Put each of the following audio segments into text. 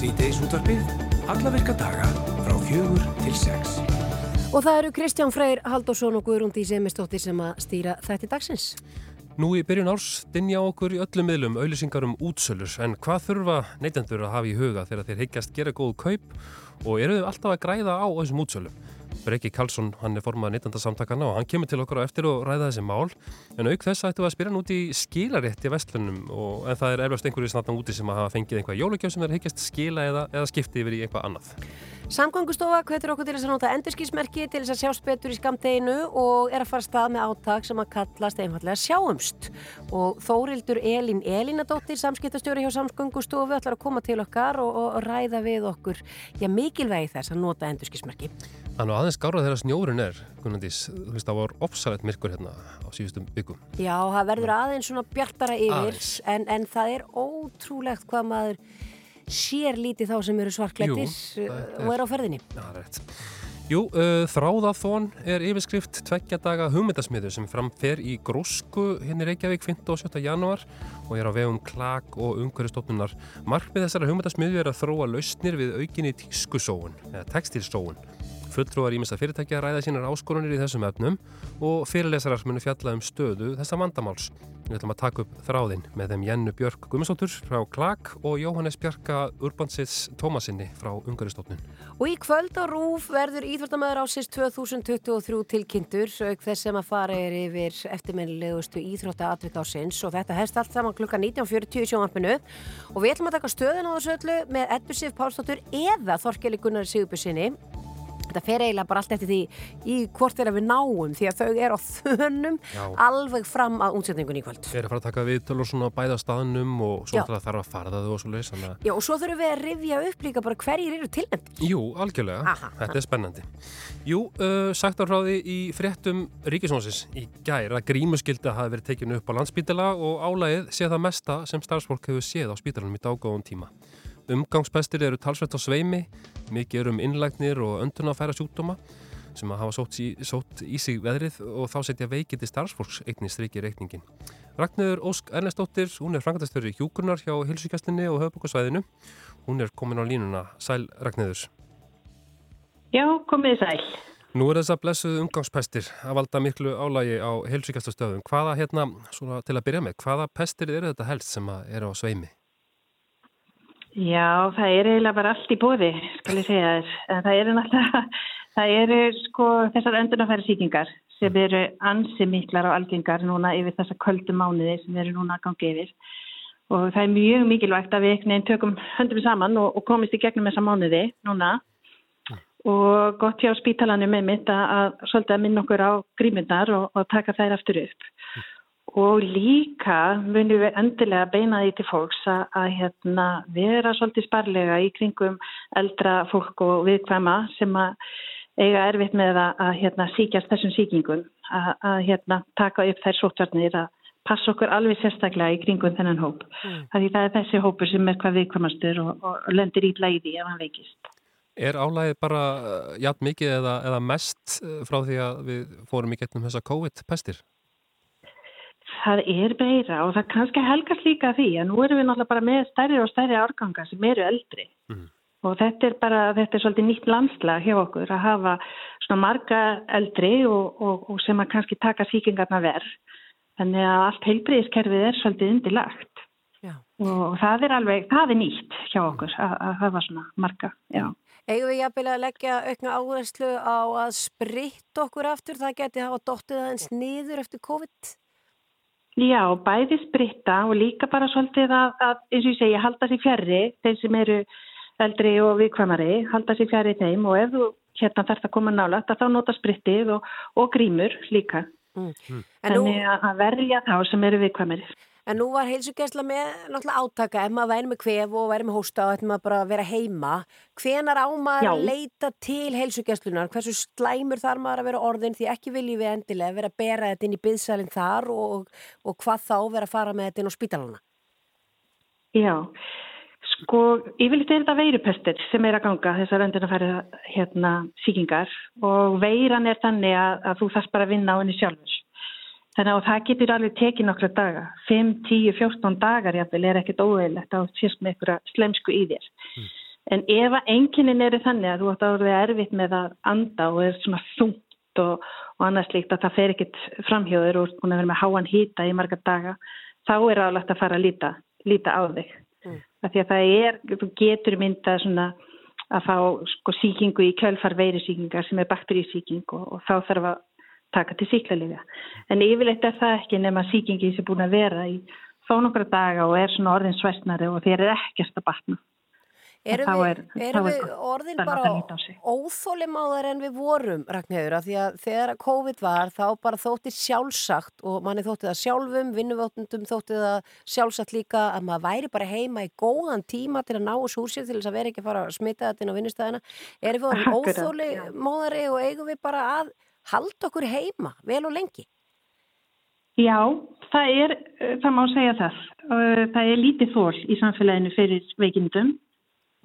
Sýteis útvarpið, alla virka daga frá fjögur til sex. Og það eru Kristján Freyr Haldursson og Guðrúndi Semistóttir sem að stýra þætti dagsins. Nú í byrjun árs dinja okkur í öllum miðlum auðlýsingar um útsölur en hvað þurfa neytendur að hafa í huga þegar þeir higgjast gera góð kaup og eru þau alltaf að græða á þessum útsölum? Breki Karlsson, hann er formað neytandarsamtakana og hann kemur til okkur á eftir og ræða þessi mál en auk þess ættu að spyrja hann út í skilarétti vestlunum og en það er eflust einhverju snartan úti sem að hafa fengið einhvað jólugjöf sem er higgjast skila eða, eða skipti yfir í eitthvað annað. Samgöngustofa hvetur okkur til þess að nota endurskísmerki til þess að sjást betur í skamteginu og er að fara stað með áttak sem að kallast einfallega sjáumst og Þórildur Elin Elinadóttir samskiptastjóri hjá Samgöngustofu ætlar að koma til okkar og, og ræða við okkur já, mikilvægi þess að nota endurskísmerki. Þannig að aðeins gára þegar snjórin er, Gunnandís, þú veist það var opsalætt myrkur hérna á síðustum byggum. Já, það verður aðeins svona bjartara yfir en, en það er ótrúlegt hvað maður sér lítið þá sem eru svarklættir og er á ferðinni. Já, það er rétt. Jú, uh, Þráðathón er yfirskrift tveggja daga hugmyndasmiðu sem framfer í Grósku hérna í Reykjavík 15. og 17. janúar og er á vegum klag og umhverjastofnunar. Markmið þessara hugmyndasmiðu er að þróa lausnir við aukinni tískusóun eða textilsóun Fulltrúar ímest að fyrirtækja ræða sínar áskorunir í þessum efnum og fyrirlesarar munu fjalla um stöðu þessa vandamáls. Við ætlum að taka upp þráðinn með þeim Jennu Björk Gummisóttur frá Klag og Jóhannes Björka Urbansits Tómasinni frá Ungaristofnun. Og í kvöld á Rúf verður Íþróttamæður ásins 2023 tilkynntur auk þess sem að fara er yfir eftirminnilegustu Íþrótta atvik ásins og þetta hefst allt saman klukka 19.40 í sjónvarpinu og við ætlum að taka stöðun á þessu öllu með Eddur Sif Pálsdóttur eða Þorkeli Gunnar Sigurbjörnsinni Þetta fer eiginlega bara allt eftir því í hvort þeirra við náum því að þau er á þönum Já. alveg fram að útsetningun í kvöld. Þeir eru að fara að taka viðtölu og svona bæða staðnum og svo þarf að fara það og svo leiðis. Já og svo þurfum við að rifja upp líka bara hverjir eru tilnæmt. Jú, algjörlega. Aha, Þetta aha. er spennandi. Jú, uh, sagt á hráði í fréttum Ríkisvonsins í gær að grímuskylda hafi verið tekinu upp á landsbítila og álægið sé það mesta sem starfsfólk hefur séð á spítalanum í dágóðum tíma. Umgangspestir eru talsveit á sveimi, mikið eru um innlægnir og öndun að færa sjúkdóma sem að hafa sótt í, sótt í sig veðrið og þá setja veikindi starfsfólks eignist reykir reikningin. Ragnöður Ósk Ernestóttir, hún er frangatastöru í hjúkurnar hjá Hilsugjastinni og höfbúkarsvæðinu. Hún er komin á línuna. Sæl Ragnöðurs. Já, komið sæl. Nú er þess að blessuð umgangspestir að valda miklu álægi á Hilsugjastastöðum. Hvaða hérna, svona til að byrja með, hvaða pestir eru þetta helst sem er á sveimi? Já, það er eiginlega bara allt í bóði, skal ég segja. En það eru náttúrulega, það eru sko þessar öndunafæri síkingar sem eru ansi miklar og algengar núna yfir þessa köldu mánuði sem eru núna að gangi yfir. Og það er mjög mikilvægt að við neinn tökum höndum saman og, og komist í gegnum þessa mánuði núna. Og gott hjá spítalanum með mitt að, að svolítið að minna okkur á grímyndar og, og taka þær aftur upp og líka munum við endilega beina því til fólks að, að hérna, vera svolítið sparlega í kringum eldra fólk og viðkvæma sem að eiga erfitt með að, að hérna, síkjast þessum síkingum að, að hérna, taka upp þær sótvarnir að passa okkur alveg sérstaklega í kringum þennan hóp. Mm. Það er þessi hópur sem er hvað viðkvæmastur og, og lendir í læði ef hann veikist. Er álægið bara jætt mikið eða, eða mest eh, frá því að við fórum í getnum þessa COVID-pestir? Það er meira og það kannski helgast líka því að nú erum við náttúrulega bara með stærri og stærri árganga sem eru eldri mm. og þetta er bara, þetta er svolítið nýtt landslag hjá okkur að hafa svona marga eldri og, og, og sem að kannski taka síkingarna verð. Þannig að allt heilbriðiskerfið er svolítið undilagt já. og það er alveg, það er nýtt hjá okkur að, að hafa svona marga, já. Eigum við jafnvel að leggja aukna áherslu á að spritt okkur aftur, það geti hafa dóttið aðeins niður eftir COVID? Já, bæði spritta og líka bara svolítið að, að eins og ég segja, halda sér fjærri, þeir sem eru eldri og viðkvæmari, halda sér fjærri þeim og ef þú hérna þarfst að koma nála, þá nota sprittið og, og grímur líka. Mm. Þannig nú... að verja þá sem eru viðkvæmari. En nú var heilsugjæsla með náttúrulega átaka ef maður væri með kvef og væri með hósta og ættum maður bara að vera heima. Hvenar á maður að leita til heilsugjæslunar? Hversu slæmur þar maður að vera orðin því ekki viljum við endilega vera að bera þetta inn í byðsælinn þar og, og hvað þá vera að fara með þetta inn á spítalana? Já, sko yfirleitt er þetta veirupestir sem er að ganga þessar öndun að færa hérna síkingar og veiran er þannig að, að þú þarfst bara að vinna á henni sjálfur. Þannig að það getur alveg tekið nokkra daga, 5, 10, 14 dagar jáfnvel er ekkert óeilegt að sést með einhverja slemsku í þér. Mm. En ef að enginin eru þannig að þú átt að orðið erfitt með að anda og er svona þungt og, og annars líkt að það fer ekkit framhjóður og hún er verið með háan hýta í marga daga, þá er álægt að fara að líta, líta á þig. Mm. Því að það er, þú getur myndað svona að fá sko síkingu í kjölfar veirisíkingar sem er bakterísíking og, og þá þarf að taka til síklarliðja. En yfirleitt er það ekki nema síkingi sem er búin að vera í þó nokkra daga og er svona orðin svæstnari og þeir eru ekkert að batna. Erum við, er, er við orðin bara óþólimáðar en við vorum, Ragnhjörður, að því að þegar COVID var þá bara þótti sjálfsagt og manni þótti það sjálfum, vinnuvotundum þótti það sjálfsagt líka að maður væri bara heima í góðan tíma til að ná þessu úr sér til þess að vera ekki að fara að smita þetta inn á vinnustæðina. Erum við orðin óþólimáðari og eigum við bara að halda okkur heima vel og lengi? Já, það er, það má segja það. Það er lítið þól í samfélaginu fyrir veikindum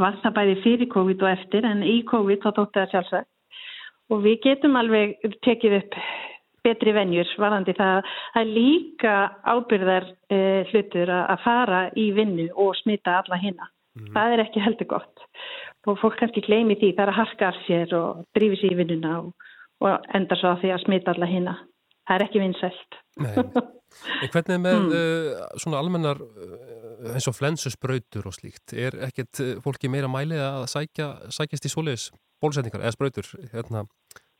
var það bæði fyrir COVID og eftir en í COVID þá tótti það sjálfsagt og við getum alveg tekið upp betri venjur varandi það að líka ábyrðar eh, hlutur að fara í vinnu og smita alla hinna. Mm. Það er ekki heldur gott og fólk kannski gleymi því það er að harka af sér og drífi sér í vinnuna og, og enda svo að því að smita alla hinna. Það er ekki vinsælt. Nei. En hvernig með mm. uh, svona almennar uh, eins og flensusbrautur og slíkt, er ekkert uh, fólki meira mælið að sækja, sækjast í svoleiðis bólusetningar eða sprautur hérna,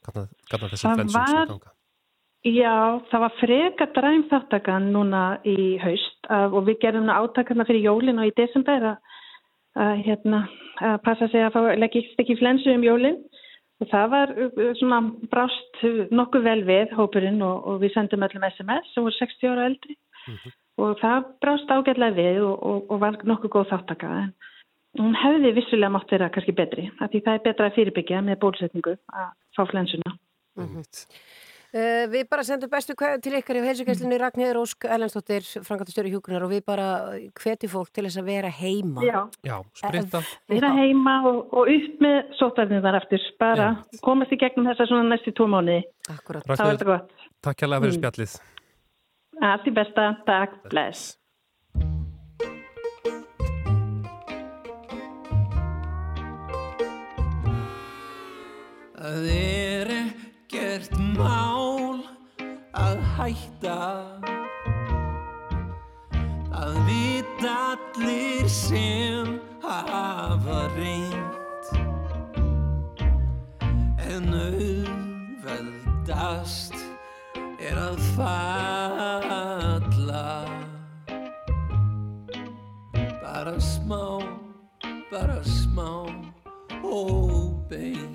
kannan þessi flensus var, ganga? Já, það var freka dræm þáttakann núna í haust og við gerum átakarna fyrir jólin og í desember að, að, hérna, að passa sig að fá leggist ekki flensu um jólinn Og það var uh, svona brást nokkuð vel við hópurinn og, og við sendum öllum SMS sem voru 60 ára eldri mm -hmm. og það brást ágætlega við og, og, og var nokkuð góð þáttaka en hún hefði vissulega mátt vera kannski betri því það er betra að fyrirbyggja með bólusetningu að fá flensuna. Mm -hmm. Uh, við bara sendum bestu til ykkar í heilsugæslinni Ragnhjörður Ósk Erlendstóttir, frangatastöru hjúkunar og við bara hveti fólk til þess að vera heima. Já, Já spritta. Vera heima og, og upp með sótverðinu þar eftir, bara Já. komast í gegnum þessa svona næstu tó mánu. Akkurat. Það var þetta gott. Takk hjálpa fyrir mm. spjallið. Allt í besta, takk, bless. Það er ekkert má að hætta. Það vit allir sem hafa reynd En auðveldast er að falla. Bara smá, bara smá óbein. Það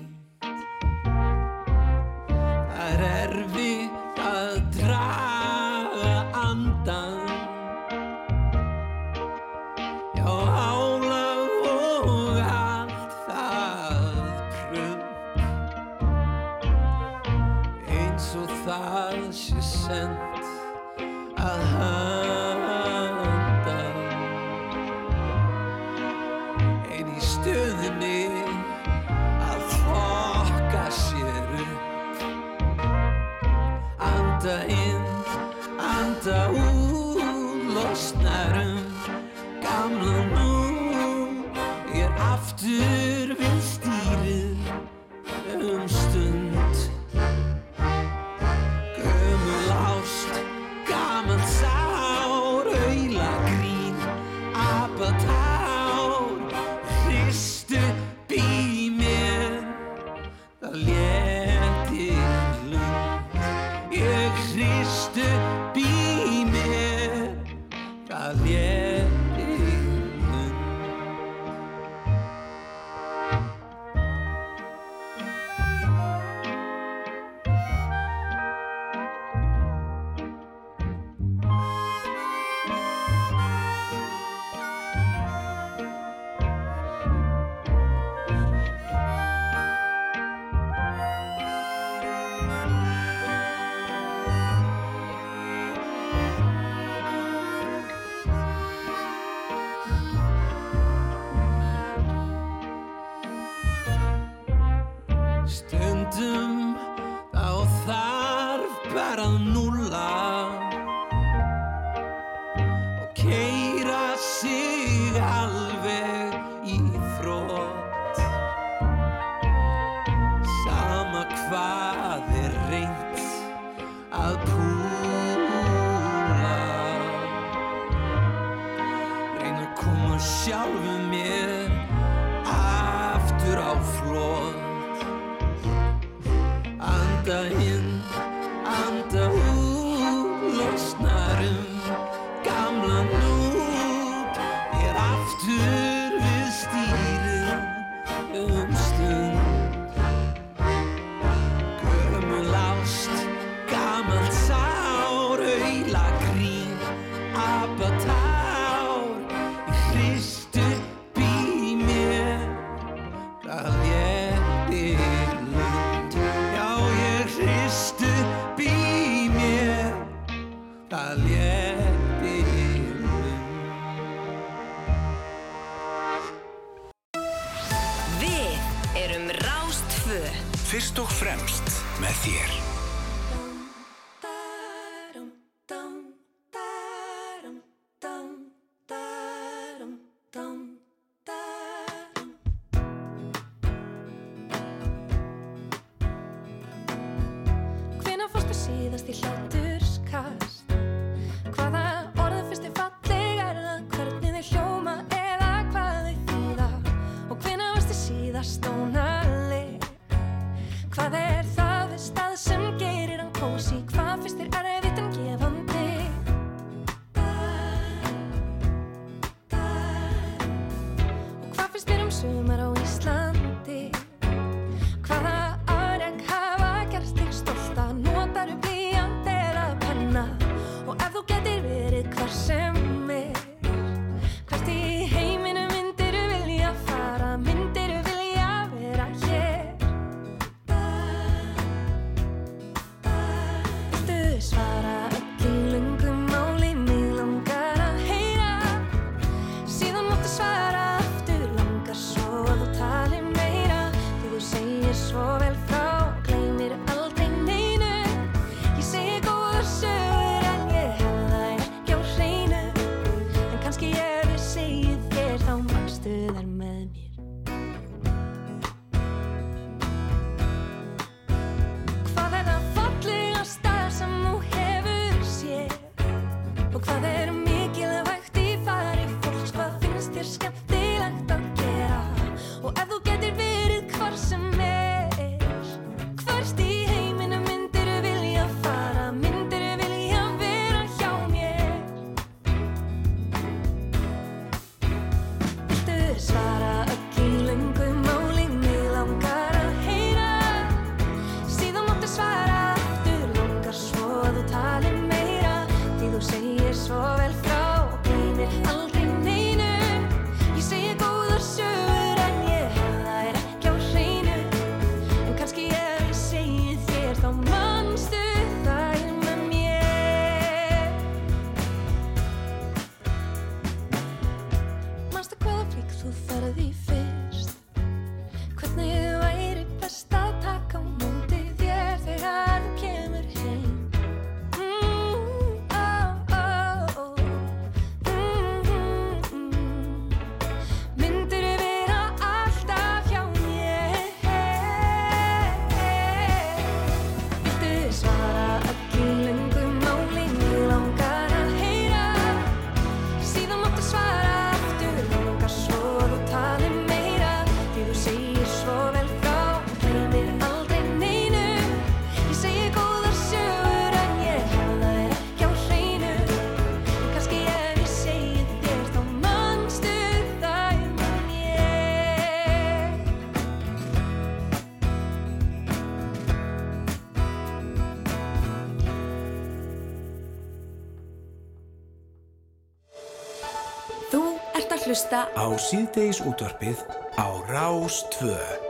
hlusta á síðdeis útvarpið á Rástvöð.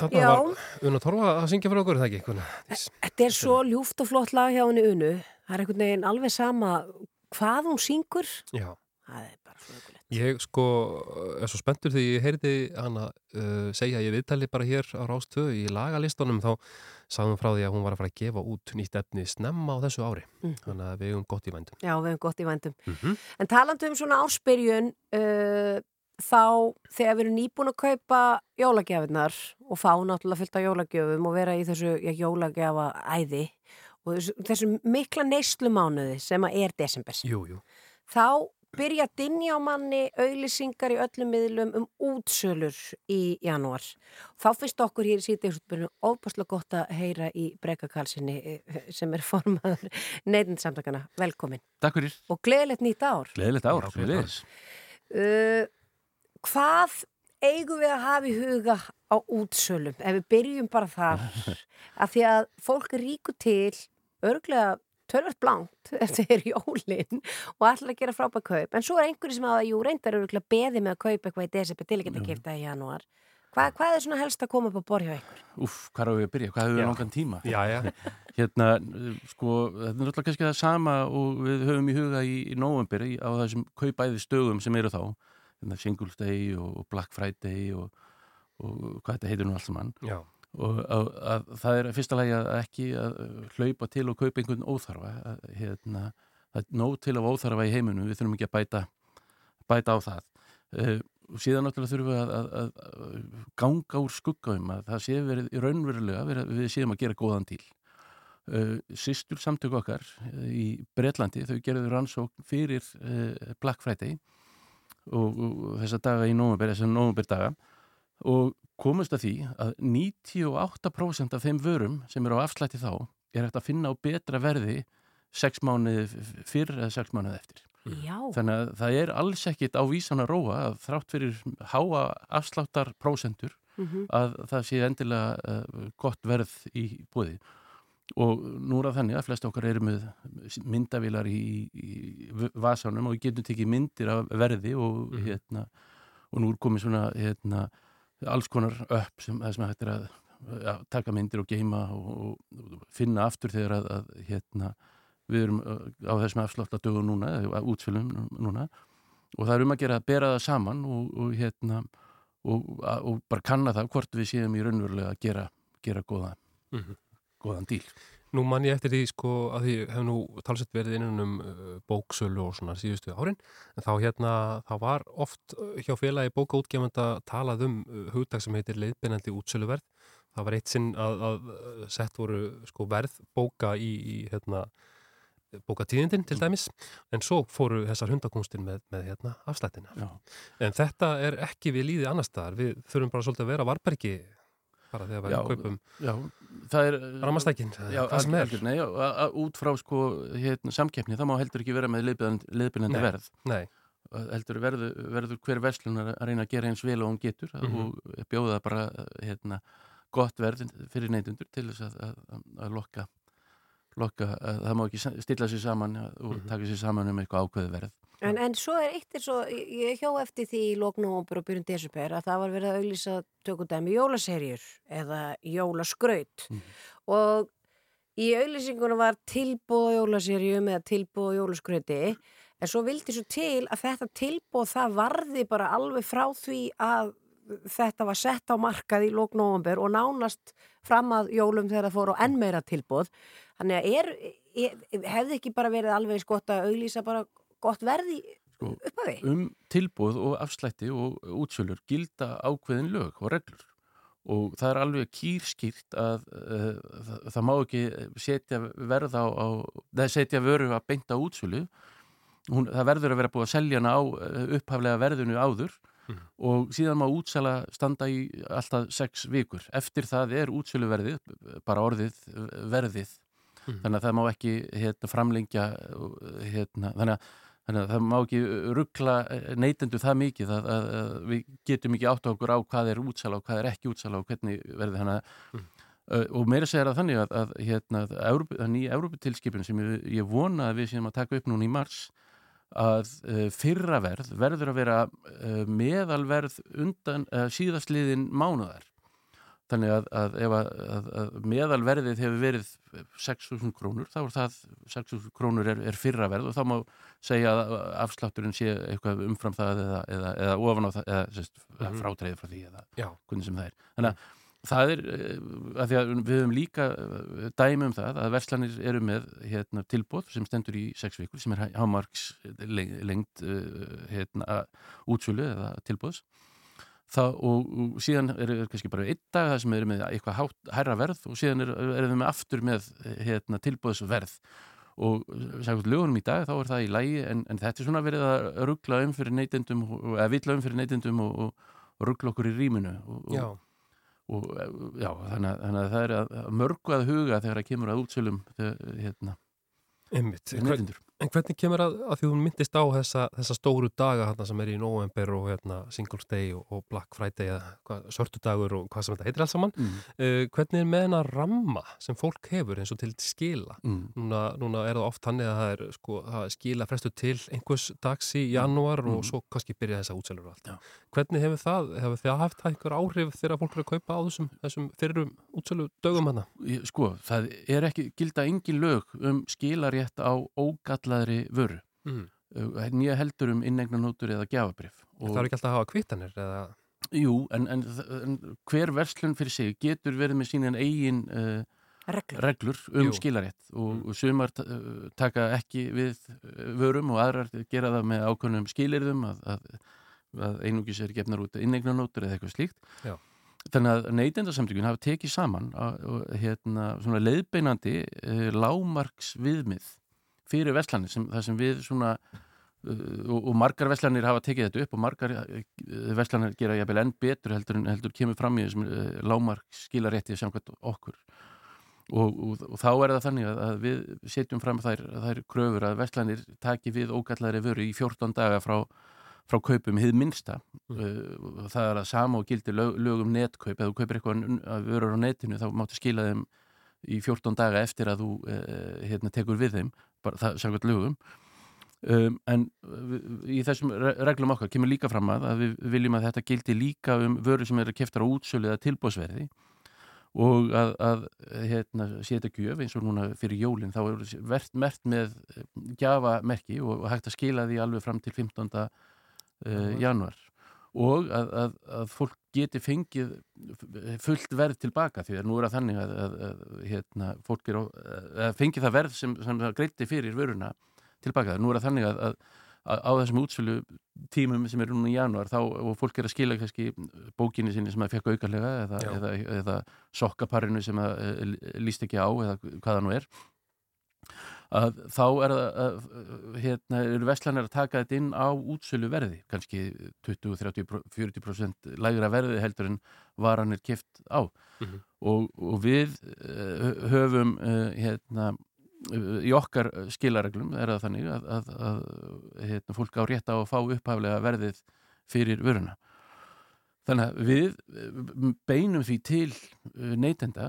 Þarna Já. var Una Torfa að syngja fyrir okkur, það ekki? Kuna. E, þetta er svo ljúft og flott lag hjá henni Unu. Það er einhvern veginn alveg sama hvað hún syngur. Já. Það er bara flögulegt. Ég sko er svo spenntur þegar ég heyrði hana uh, segja, ég viðtali bara hér á Rástvöð í lagalistunum þá sagðum frá því að hún var að fara að gefa út nýtt efni snemma á þessu ári. Mm. þannig að við hefum gott í vændum. Já, við hefum gott í vændum. Mm -hmm. En talandu um svona áspyrjun uh, þá þegar við erum nýbúin að kaupa jólagjafinnar og fá náttúrulega fyllt á jólagjöfum og vera í þessu já, jólagjafa æði og þessu, þessu mikla neyslumánuði sem að er desember. Jú, jú. Þá byrja að dinja á manni auðlýsingar í öllum miðlum um útsölur í janúar. Þá fyrst okkur hér í síðdegisutbyrjunum óbúslega gott að heyra í breykakalsinni sem er formaður neyðinsamtakana. Velkomin. Takk fyrir. Og gleðilegt nýtt ár. Gleðilegt ár. Já, Gleðilegis. Uh, hvað eigum við að hafa í huga á útsölum ef við byrjum bara þar af því að fólk er ríku til örglega tölvöld blankt eftir jólinn og ætlar að gera frábæð kaup en svo er einhverju sem að jú reyndar örglega beði með að kaupa eitthvað í desember til að geta kipta í janúar Hva, hvað er svona helst að koma upp á borð hjá ykkur? Úf, hvað er við að byrja? Hvað hefur við langan tíma? Já, já. Hérna, sko, þetta er náttúrulega kannski það sama og við höfum í huga í, í november í, á þessum kaupæði stöðum sem eru þá, hérna Singles Day og Black Friday og, og hvað þetta heitir nú allt saman. Já. Og að, að það er fyrsta lagi að ekki að hlaupa til og kaupa einhvern óþarfa. Að, hérna, það er nóg til af óþarfa í heiminum, við þurfum ekki að bæta, bæta á það. Uh, og síðan náttúrulega þurfum við að, ganga úr skugga um að það sé verið í raunverulega verið, við séum að gera góðan díl. Uh, Sistur samtök okkar uh, í Bretlandi, þau gerðu rannsókn fyrir Black Friday og, og þessa daga í nómubur, þessa nómubur daga og komust að því að 98% af þeim vörum sem eru á afslætti þá er hægt að finna á betra verði 6 mánuði fyrr eða 6 mánuði eftir. Já, Þannig að það er alls ekkit á vísan að róa að þrátt fyrir háa afsláttar prósentur Mhm. að það sé endilega uh, gott verð í búði. Og nú er það þannig að flest okkar eru með myndavílar í, í vasanum og getum tekið myndir af verði og, Mhm. hérna, og nú er komið svona hérna, alls konar upp sem, sem hægt er að ja, taka myndir og geima og, og finna aftur þegar að, að hérna, við erum á þessum afslátt að dögum núna, eða útsölum núna og það er um að gera að bera það saman og, og hérna og, og bara kanna það hvort við séum í raunverulega að gera, gera góða, Mhm. góðan díl. Nú man ég eftir því sko að því hef nú talsett verið innan um uh, bóksölu og svona síðustu árin en þá hérna, þá var oft uh, hjá félagi bókaútgefanda talað um uh, hugdag sem heitir leiðbeinandi útsöluverð. Það var eitt sinn að, að sett voru sko verð bóka í, í hérna bókatíðindin til dæmis en svo fóru þessar hundakúnstin með, með hérna afslættina. Já. en þetta er ekki við líði annar staðar. Við þurfum bara svolítið að vera varbergi bara þegar við kaupum að út frá sko, hérna, samkeppni, það má heldur ekki vera með leiðbyrjandi Nei. verð. Nei, heldur verður, verður hver verslunar að reyna að gera eins vel og hún getur Mhm. og bjóða bara hérna, gott verð fyrir neytundur til þess að, að, að lokka, lokka að það má ekki stilla sér saman og Mhm. taka sér saman um eitthvað ákveði verð. En, en svo er eitt eins og ég hjó eftir því í lóknómbur og byrjun desember að það var verið að auðlýsa tökudæmi jólaserjur eða jólaskraut Mhm. og í auðlýsingunum var tilbúð jólaserjum eða tilbúð jólaskrauti en svo vildi svo til að þetta tilbúð það varði bara alveg frá því að þetta var sett á markað í lóknómbur og nánast fram að jólum þegar það fór á enn meira tilbúð þannig að er, er, hefði ekki bara verið alveg eins gott að auðlýsa bara gott verði Sko, upp að því um tilbúð og afslætti og útsölur gilda ákveðin lög og reglur. Og það er alveg kýrskýrt að uh, það, það má ekki setja verð á, á það setja vöru að beinta útsölu. Hún, það verður að vera búið að selja hana á eh, upphaflega verðinu áður Mhm. og síðan má útsala standa í alltaf sex vikur. Eftir það er útsöluverðið bara orðið verðið. Mhm. þannig að það má ekki hérna, framlengja hérna, þannig, að, þannig að það má ekki ruggla neytendu það mikið að, að, að við getum ekki átt okkur á hvað er útsala og hvað er ekki útsala og hvernig verði þannig að Mhm. Uh, og meira segir að þannig að, að, hérna, að, að nýja Európutilskipin sem ég, ég vona að við séum að taka upp núna í mars að uh, fyrra verð verður að vera uh, meðalverð undan uh, síðastliðin mánuðar þannig að, að ef að, að, meðalverðið hefur verið 6.000 krónur þá er það 6.000 krónur er, er fyrra verð og þá má segja að afslátturinn sé eitthvað umfram það eða, eða, eða ofan á það eða sérst, Mhm. frátreið frá því eða já, hvernig sem það er. Þannig að það er, eh, að því að við höfum líka eh, dæmi um það að verslanir eru með hérna, tilbóð sem stendur í sex vikur sem er hámarks lengt hérna, útsölu eða tilbóðs það, og, og síðan er, er kannski bara einn dag það sem eru með eitthvað hátt, hærra verð og síðan er, er við með aftur með hérna, tilbóðsverð og sagði lögunum í dag þá er það í lægi en, en þetta er svona verið að ruggla um fyrir neytendum eða villa um fyrir neytendum og, og, og ruggla okkur í rýminu. Og, Já, já, þannig, að- þannig að það er að, mörgu að huga þegar það kemur að útsölum hérna, neytendur en hvernig kemur að, að því hún myndist á þessa, þessa stóru daga hérna sem er í november og hérna, Singles Day og, og Black Friday eða Sörtudagur og hvað sem þetta heitir alls saman. mm. Uh, hvernig er með hennar ramma sem fólk hefur eins og til skila? Mm. Núna, núna er það oft þannig að það er sko, skila frestu til einhvers dags í janúar og Mm. svo kannski byrja þessa útselur og allt. Já. Hvernig hefur það, hefur það haft einhver áhrif þegar fólk er að kaupa á þessum, þessum fyrirum útselu dögum hana? Ég- sko, það er ekki gilda engin lög um skilarétt á ógallaðri vöru Mm. nýja heldur um inneignanótur eða gjafabrif Það er ekki alltaf að hafa kvittanir eða... Jú, en, en, en hver verslun fyrir sig getur verið með sínan eigin uh, Reglur. reglur um Jú. skilarétt og, Mm. og sumar uh, taka ekki við vörum og aðrar gera það með ákveðnum skilirðum að, að, að einungis er gefnar út inneignanótur eða eitthvað slíkt Já. þannig að neytendasamtökun hafa tekið saman að, og, hérna, svona leiðbeinandi uh, lámarks viðmið fyrir verslanir sem, það sem við svona uh, og, og margar verslanir hafa tekið þetta upp og margar uh, verslanir gera jafnvel enn betur heldur en heldur kemur fram í þessum uh, lámarks skilarétti samkvæmt okkur. Og, og, og þá er það þannig að, við setjum fram þær, þær kröfur að verslanir taki við ógallari vöru í 14 daga frá, frá kaupum hið minnsta. Mm. það er að sama og gildi lög, lög um netkaup, ef þú kaupir eitthvað að vörur á netinu þá máttu skila þeim í 14 daga eftir að þú uh, hérna, tekur við þeim, bara það samkvæmt lögum. Um, en uh, í þessum re- reglum okkar kemur líka fram að, að við viljum að þetta gildi líka um vörur sem eru keftar á útsölu eða tilbóðsverði og að, að hérna, setja gjöf eins og núna fyrir jólinn þá er verðt mert með gjafamerki og, og hægt að skila því alveg fram til 15. Uh, januar og að, að, að fólk geti fengið fullt verð tilbaka því að nú er að þannig að, að, hérna, fólk er á, fengið það verð sem, sem það greitti fyrir vöruna tilbaka. Nú er að þannig að, á þessum útsölu tímum sem eru núna í janúar þá og fólk er að skila kannski bókinni sinni sem það fekk aukarlega eða, eða, eða sokkaparinu sem það eh, líst ekki á eða hvað það nú er að þá er það að, hérna, eru vestlanir að taka þetta inn á útsölu verði, kannski 20, 30, 40% lægra verði heldur en varan er kift á Mhm. og, og við uh, höfum uh, hérna uh, í okkar skilareglum er það þannig að, að, að hérna, fólk á rétt á að fá upphaflega verðið fyrir vöruna Þannig að við eh, beinum því til eh, neytenda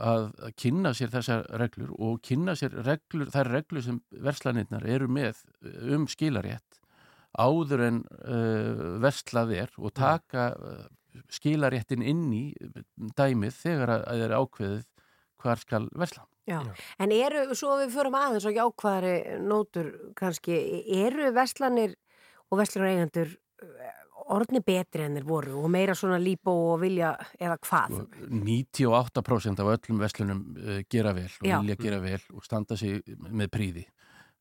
að kynna sér þessar reglur og kynna sér reglur, þær reglur sem verslanirnar eru með eh, um skilarétt áður en uh, verslað er og taka skilaréttin inn í dæmið þegar að það er ákveðið hvar skal versla. Já. Já. En eru, svo við förum aðeins og jákvæðari nótur kannski, eru verslanir og verslanir eigendur orðni betri en þeir voru og meira svona líbó og vilja eða hvað? Og 98% af öllum verslunum uh, gera vel og Já. vilja gera vel og standa sig með príði.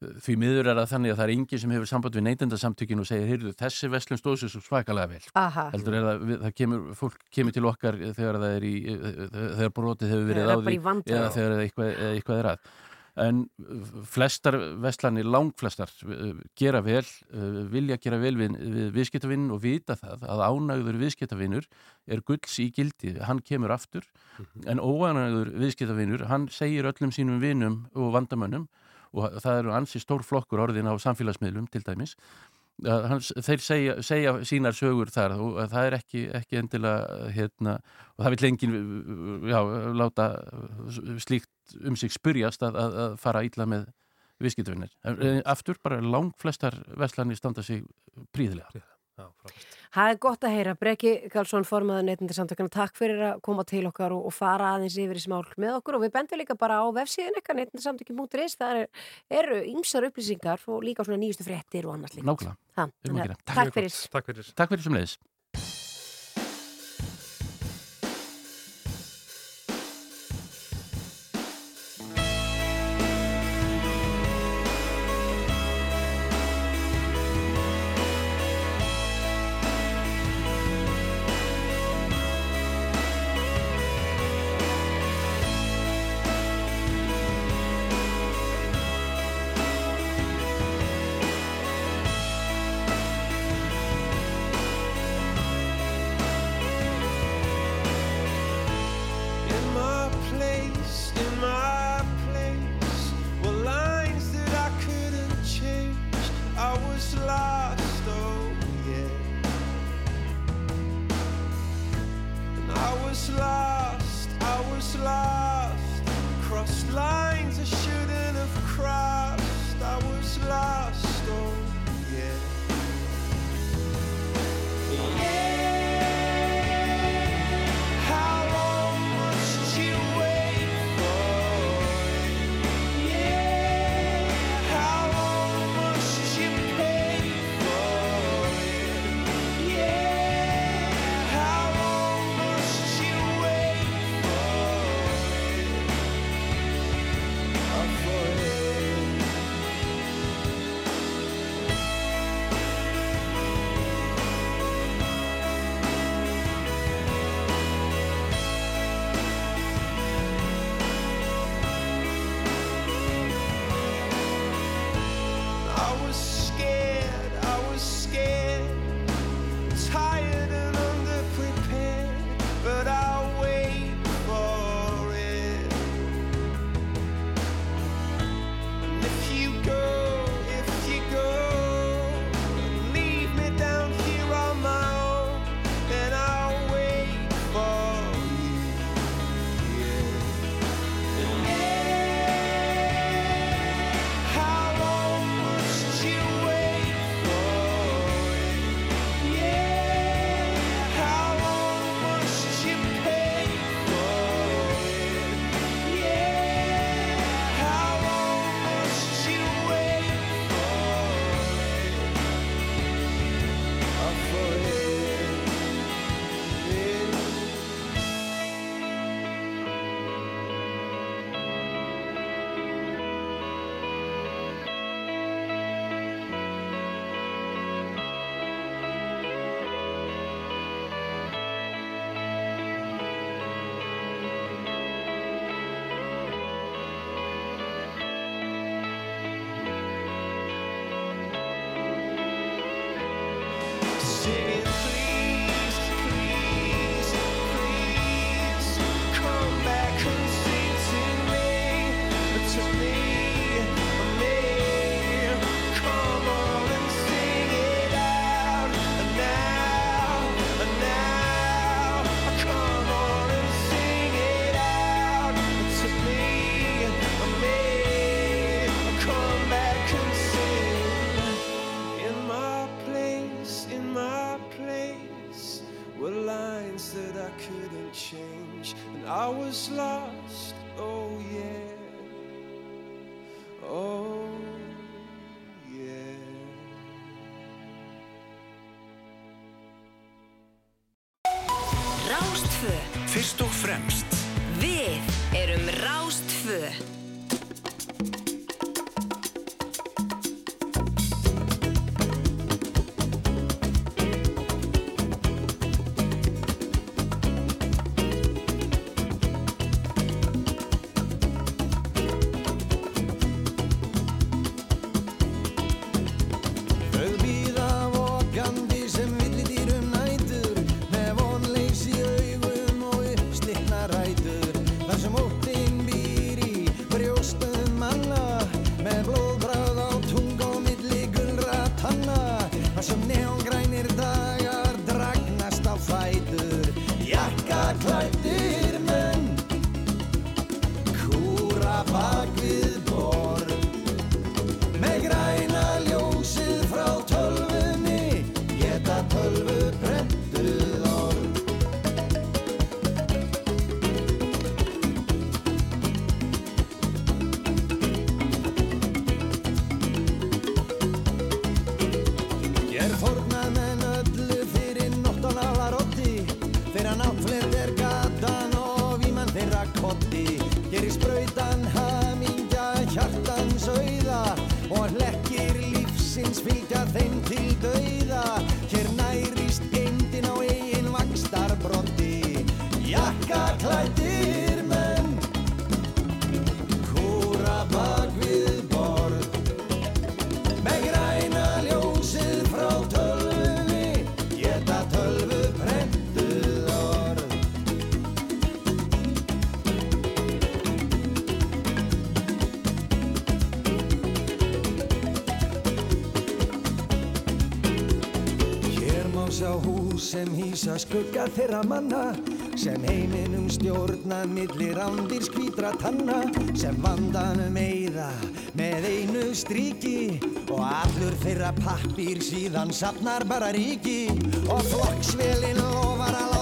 Því miður er það þannig að það er enginn sem hefur samband við neytendasamtökinu og segir, heyrðu, þessi verslun stóð sér svo svakalega vel. Aha, Heldur er það, við- það kemur, fólk kemur til okkar þegar það er í, uh, þegar brotið hefur verið á er því eða þegar eitthvað, eða eitthvað er að. En uh, flestar veslanir, langflestar, uh, gera vel, uh, vilja gera vel við, við viðskiptavinn og vita það að ánægður viðskiptavinnur er gulls í gildi, hann kemur aftur, en óanægður viðskiptavinnur, hann segir öllum sínum vinnum og vandamönnum og það eru ansi stór flokkur orðin á samfélagsmiðlum til dæmis, hans, þeir segja, segja sínar sögur þar og að það er ekki, ekki endilega hérna, og það vil enginn já, láta slíkt um sig spurjast að, að, fara illa með viðskiptavinnir. Aftur bara lang flestar veslanir standa sig príðilega. Já, það er gott að heyra. Breki Karlsson, formaður neytindir samtökana, takk fyrir að koma til okkar og, og fara aðeins yfir í smál með okkur og við bendum líka bara á vefsíðin eitthvað neytindarsamtökin.is, það er, eru ymsar upplýsingar og líka svona nýjustu fréttir og annars líka. Nákvæmlega. Takk fyrir. Takk fyrir. Takk fyrir sem leiðis. Fyrst sem hýsa skugga þeirra manna sem heiminum stjórna millir ándir skvítra tanna sem vandanum eyða með einu stríki og allur þeirra pappir síðan sapnar bara ríki. Og flokksvelin lofar að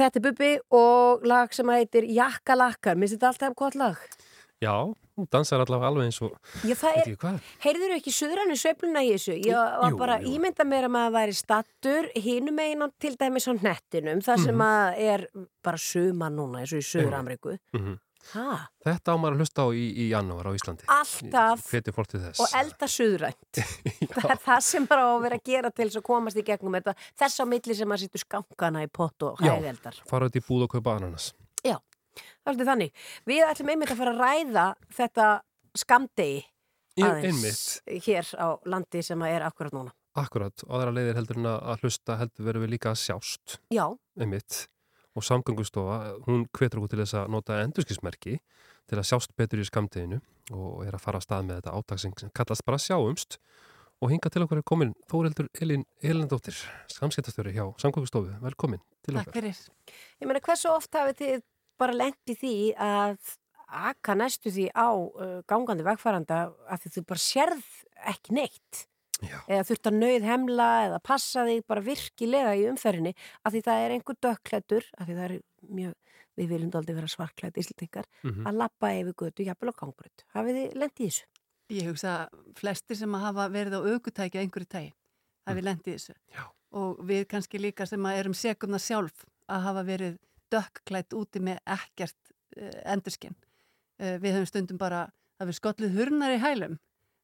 Þetta er Bubbi og lag sem heitir Jakkalakkar, minnst þetta alltaf gott lag? Já, hún dansar allavega alveg eins og Já, það er, heyrður ekki suðrannu sveifluna í þessu? Ég var Jú, bara jú. ímynda mér að maður væri stattur hinum megin á til dæmis á nettinum, það sem að er bara suma núna eins og í Suður-Ameríku. Mm Ha, Þetta á maður að hlusta á í, í janúar á Íslandi. alltaf og elda suðrænt. það er það sem bara á að vera að gera til þess að komast í gegnum þetta. Þess á milli sem maður sittur skankana í pott og Já. hæðeldar. Fara út í búð og kaupa ananas. Já, það er svolítið þannig. Við ætlum einmitt að fara að ræða þetta skamdegi aðeins Einmitt, hér á landi sem að er akkurat núna. akkurat. Og aðra leiðir heldur en að að hlusta heldur verður við líka að sjást. Já, Einmitt. Og samgöngustofa, hún hvetur okkur til þess að nota endurskismerki til að sjást betur í skamteginu og er að fara að stað með þetta átak sem kallast bara sjáumst og hinga til okkur er komin Þóreldur Elin Elindóttir, samskiptastjóri hjá samgöngustofu. Velkomin til Takk okkar. fyrir. ég meina hversu oft hafið þið bara lent í því að aka næstu því á uh, gangandi vegfæranda að þið bara sérð ekki neitt Já. eða þurft að nauð hemla eða passa þig bara virkilega í umferðinni að því það er einhver dökklættur að því það er mjög, við viljum aldrei vera svarklætt íslendingar, Mhm. að lappa yfir götu, jafnvel á gangbröð. Hafið þið lent í þessu? Ég hugsa að flestir sem að hafa verið á aukutæki á einhverju tægi hafi lendið þessu. Já. Og við kannski líka sem að erum segumna sjálf að hafa verið dökkklætt úti með ekkert uh, endurskinn. Uh, við höfum stundum bara að við skollið hurnar í hælum.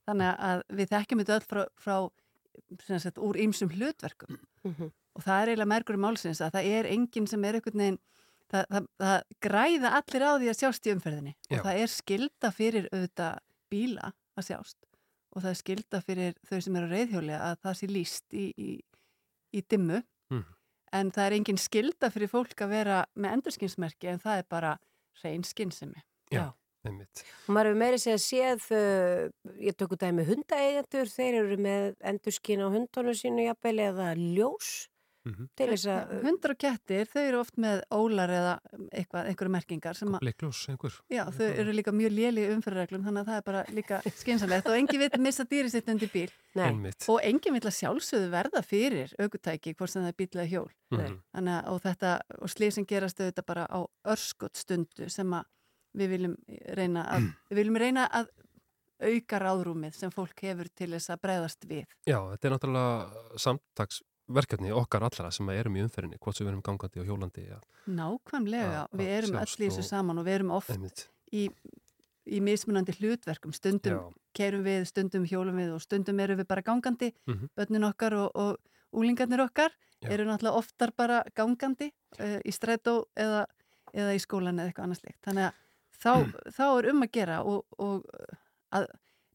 Þannig að við þekkjum þetta öll frá, frá sagt, úr ýmsum hlutverkum. Mhm. Og það er eiginlega merkur í málsins að það er enginn sem er einhvern veginn Það, það, það græða allir á því að sjást í umferðinni Já. og það er skilda fyrir auðvitað bíla að sjást og það er skilda fyrir þau sem eru á reyðhjóli að það sé líst í, í, í dimmu Mhm. en það er engin skilda fyrir fólk að vera með endurskinsmerki en það er bara reyn skinnsemi. Já. Einmitt. Og maður hefur meiri segja séð, uh, ég tökur dæmi hundaeigendur, þeir eru með endurskinn á hundunum sínu jafnvel eða ljós Mhm. til þess að, Hundar og kettir, þau eru oft með ólar eða eitthvað, einhverju merkingar sem að Bleikljós, einhver. Já, þau eru líka mjög léli umferðarreglum þannig að það er bara líka skynsalegt og engin vill missa dýri sitt undir bíl nei, Einmitt. og engin vill að sjálfsögðu verða fyrir aukutæki hvort sem það er bíl eða hjól Mhm. þannig að og þetta og við viljum reyna að, við viljum reyna að auka ráðrúmið sem fólk hefur til þess að breyðast við. Já, þetta er náttúrulega samtagsverkefni okkar allra sem erum í umferðinni, hvort sem við erum gangandi og hjólandi. Ja. Nákvæmlega, við erum öll í þessu saman og við erum oft í, í mismunandi hlutverkum, stundum Já. keirum við, stundum hjólum við og stundum erum við bara gangandi, Mhm. börnin okkar og, og úlingarnir okkar Já. eru náttúrulega oftar bara gangandi uh, í strætó eða, eða í skólan eða eitthvað annars líkt. Þannig að þá, þá er um að gera og, og uh, að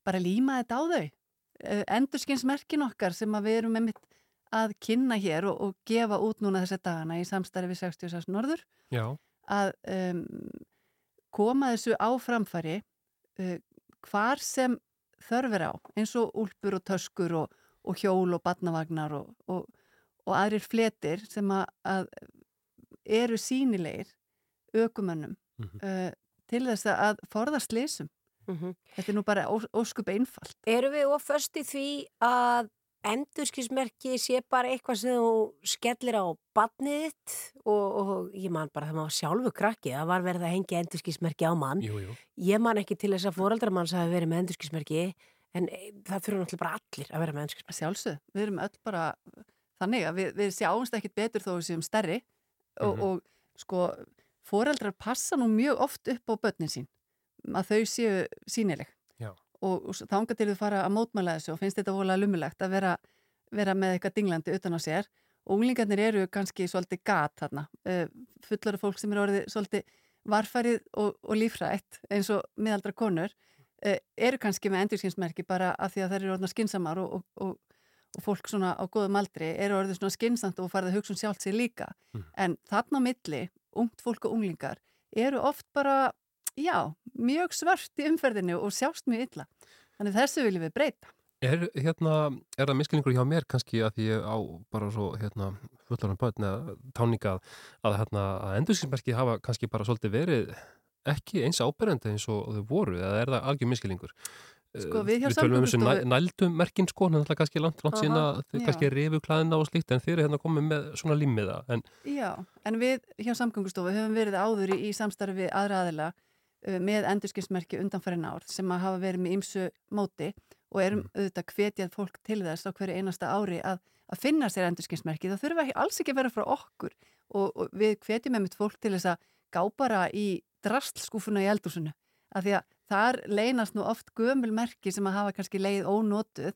bara líma þetta á þau. Uh, endurskinsmerkin okkar sem að við erum með mitt að kynna hér og, og gefa út núna þessa dagana í samstarfi við 66 Norður Já, að um, koma þessu á framfæri uh, hvar sem þörfur á eins og úlpur og töskur og, og hjól og badnavagnar og, og, og aðrir fletir sem að, að eru sínilegir ökumönnum. Mhm. uh, til þess að forðast leysum. Mhm. Þetta er nú bara ós, óskup einfalt. Erum við oföst í því að endurskismerki sé bara eitthvað sem þú skellir á badnið þitt og, og ég man bara það maður sjálfu krakki það var verið að hengja endurskismerki á mann jú, jú. ég man ekki til þess að fóraldramanns hafi verið með endurskismerki en eh, það þurfa náttúrulega bara allir að vera með endurskismerki Sjálfsög, við erum öll bara þannig að við, við sjáumst ekkit betur þó við séum stærri og, Mhm. og sko foreldrar passa nú mjög oft upp á börnin sín að þau séu sínileg Já. og, og þánga til þau fara að mótmæla þessu og finnst þetta vola lumulegt að vera, vera með eitthvað dinglandi utan á sér og unglingarnir eru kannski svolítið gat þarna uh, fullara fólk sem eru orðið svolítið varfærið og, og lífrætt eins og miðaldra konur uh, eru kannski með endurskinsmerki bara af því að þær eru orðna skinsamar og, og, og, og fólk svona á góðum aldri eru orðið svona skinsamt og farið að hugsa um sjálft sig líka Mhm. en þarna milli, ungt fólk og unglingar eru oft bara já, mjög svört í umferðinu og sjást mjög illa þannig þessu viljum við breyta Er, hérna, er það miskilningur hjá mér kannski að því á bara svo hérna, fullarinn börn eða táninga að, hérna, að endurskinsmerki hafa kannski bara svolítið verið ekki eins áberandi eins og þau voru eða er það algjör miskilningur? Sko, við við tölum um þessu Samgöngustofu- næ- nældu merkin sko, það er kannski langt, langt sína kannski rifu klæðina og slíkt en þeir eru hérna komið með svona limmiða en Já, en við hjá samgöngustofu höfum verið áður í, samstarfi við aðra aðila uh, með endurskinsmerki undanfærin ár sem að hafa verið með ymsu móti og erum auðvitað hvetjað fólk til þess á hverju einasta ári að, að finna sér endurskinsmerki. Það þurfa ekki, alls ekki að vera frá okkur og, og við hvetjum með mitt fólk til þess að gá bara í drastlskúfuna í eldúsinu af því að þar leynast nú oft gömul merki sem að hafa kannski leið ónotuð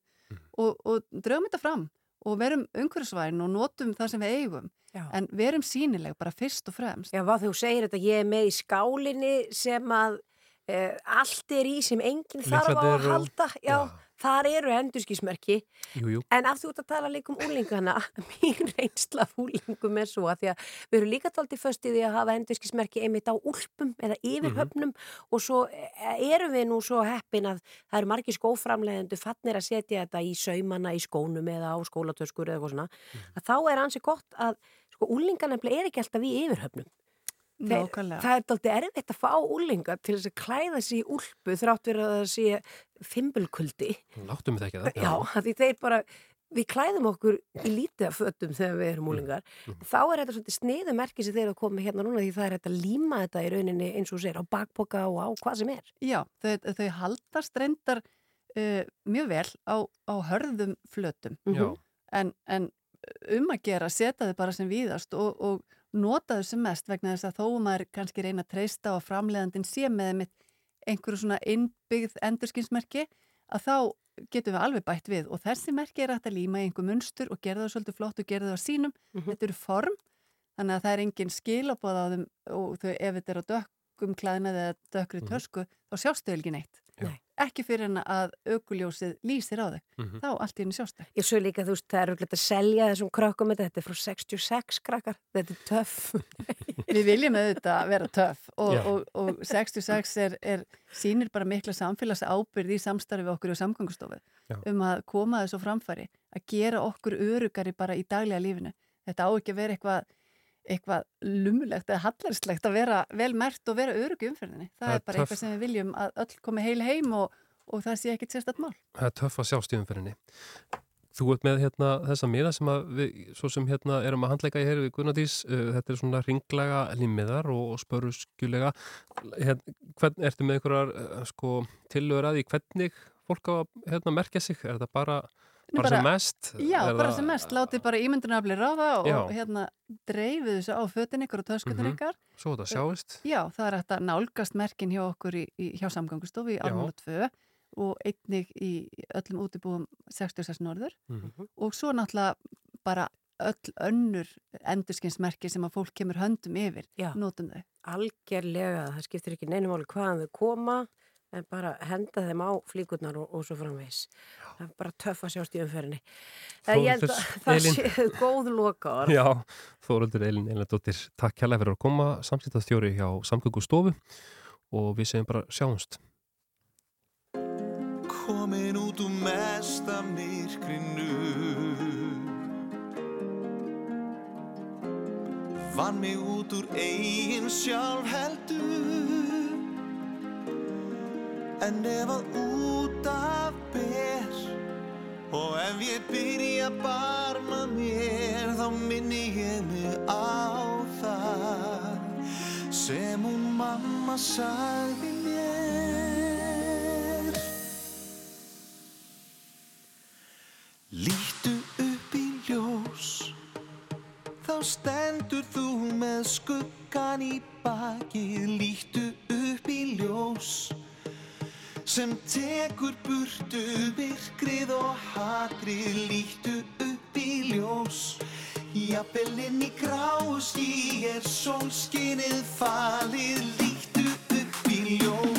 og, og draugum þetta fram og verum umhverfisvæn og notum það sem við eigum Já. en verum sínileg bara fyrst og fremst Já, hvað þú segir þetta, ég er með í skálinni sem að uh, allt er í sem enginn þarf á að og- halda. Já, Já. Þar eru jú, En af því út að tala líka um úlingana, mín reynsla úlingum er svo að því að við erum líka taldið föst í því að hafa endurskismerki einmitt á úlpum eða yfirhöfnum og svo eh, erum við nú svo heppin að það eru margir skóframlegendu fannir að setja þetta í saumana í skónum eða á skólatöskur eða eitthvað svona, að þá er ansi gott að sko úlinga nefnilega er ekki alltaf í yfirhöfnum. Þeir, það er dálítið erfitt að fá úlinga til þess að klæða sig í úlpu þrátt verið að það sé fimbulkuldi. láttum við ekki það Já, af því þeir bara, við klæðum okkur í lítið af fötum þegar við erum úlingar. Þá er þetta svolítið sniðumerki sem þeir eru að koma hérna núna því það er þetta að líma þetta í rauninni eins og sér á bakboka og á hvað sem er. Já, þau, þau haldast reyndar uh, mjög vel á, á hörðum flötum Já, en, en um að gera setja þau bara sem víðast og, og nota þau sem mest vegna þess að þó maður kannski reyna að treysta og framleiðandinn sé með einhverju svona innbyggð endurskinsmerki að þá getum við alveg bætt við og þessi merki er að líma í einhver munstur og gera það svolítið flott og gera það á sínum Mhm. þetta eru form þannig að það er engin skilabóð á þeim og þau ef þetta er á dökkum klæðnað eða dökkri Mhm. tösku þá sjástu þau ekki neitt Já. ekki fyrir en að aukuljósið lýsir á þau Mhm. þá allt í henni sjástu Ég svo líka, þú veist, það er auðvitað að selja þessum krökkum þetta, þetta er frá 66 krakkar, þetta er töff. Við viljum auðvitað vera töff og, og, og 66 er, er, sýnir bara mikla samfélags ábyrð í samstarfi við okkur í samgöngustofu Já. um að koma þessu framfæri, að gera okkur örugari bara í daglega lífinu. Þetta á ekki að vera eitthvað eitthvað lumulegt eða hallarslegt að vera vel mert og vera örug í umferðinni. Það, Það er bara töff. eitthvað sem við viljum að öll komi heil heim og, og það sé ekkit sérstætt mál. það er töff að sjá stíðumferðinni Þú ert með hérna þessa miða sem við, svo sem hérna erum að handleika í hér við Gunnardís, uh, þetta er svona ringlega limmiðar og spöruskjulega hérna, hvern, ertu með einhverjar uh, sko tillögur að því hvernig fólk á að hérna merkja sig, er þetta bara Nú bara, sem mest? Já, bara það- sem mest, látið bara ímyndunarafli ráða og, Já. hérna dreifið þessu á fötin ykkur og töskutin Mhm. ykkar. Svo þetta sjáist Já, það er að nálgast merkin hjá okkur í, í, hjá samgangustofu í Já. Almála 2 og einnig í öllum útibúum 66 norður Mhm. og svo náttúrulega bara öll önnur endurskinsmerki sem að fólk kemur höndum yfir, Já. notum þau. Algerlega, það skiptir ekki neinu máli hvaðan þau koma, en bara henda þeim á flíkurnar og, og svo framvegis. Það er bara töff að sjást í umferðinni. Það ég held að Þórhildur það Elín. sé góð loka orð. Já, Þóruldur Elin Elendóttir, takk kærlega fyrir að koma samskiptastjóri hjá Samgöngustofu og við segjum bara sjáumst. Komin út úr mesta myrkrinu Vann mig út úr eigin sjálf heldur En ef að út af ber Og ef ég byrja að barma mér Þá minni ég mig á það Sem hún mamma sagði mér. Líttu upp í ljós Þá stendur þú með skuggan í baki Líttu upp í ljós Sem tekur burtu virkrið og hatrið Líttu upp í ljós. Jafnvel inn í gráu ský er sólskinið falið Líttu upp í ljós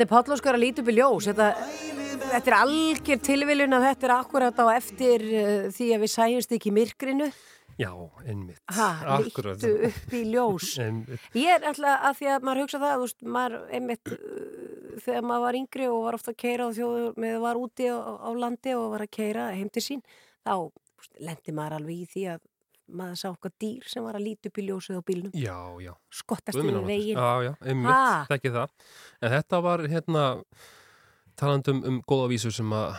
Er Páll Óskar að líti upp í ljós. Þetta, þetta er algjör tilviljun að þetta er akkurat á eftir uh, því að við sæjumst ekki myrkrinu. Já, einmitt. Akkúrat. lítu upp í ljós. Ég er alltaf að því að maður hugsa það, þú veist, maður einmitt uh, þegar maður var yngri og var ofta að keira á þjóðu með var úti á, á landi og var að keira heim til sín, þá lendi maður alveg í því að maður sá okkar dýr sem var að líti upp í ljósið á bílnum. Já, já. Skottast yfir veginn. Já, já, einmitt, þekki það. En þetta var hérna talandum um góða vísu sem að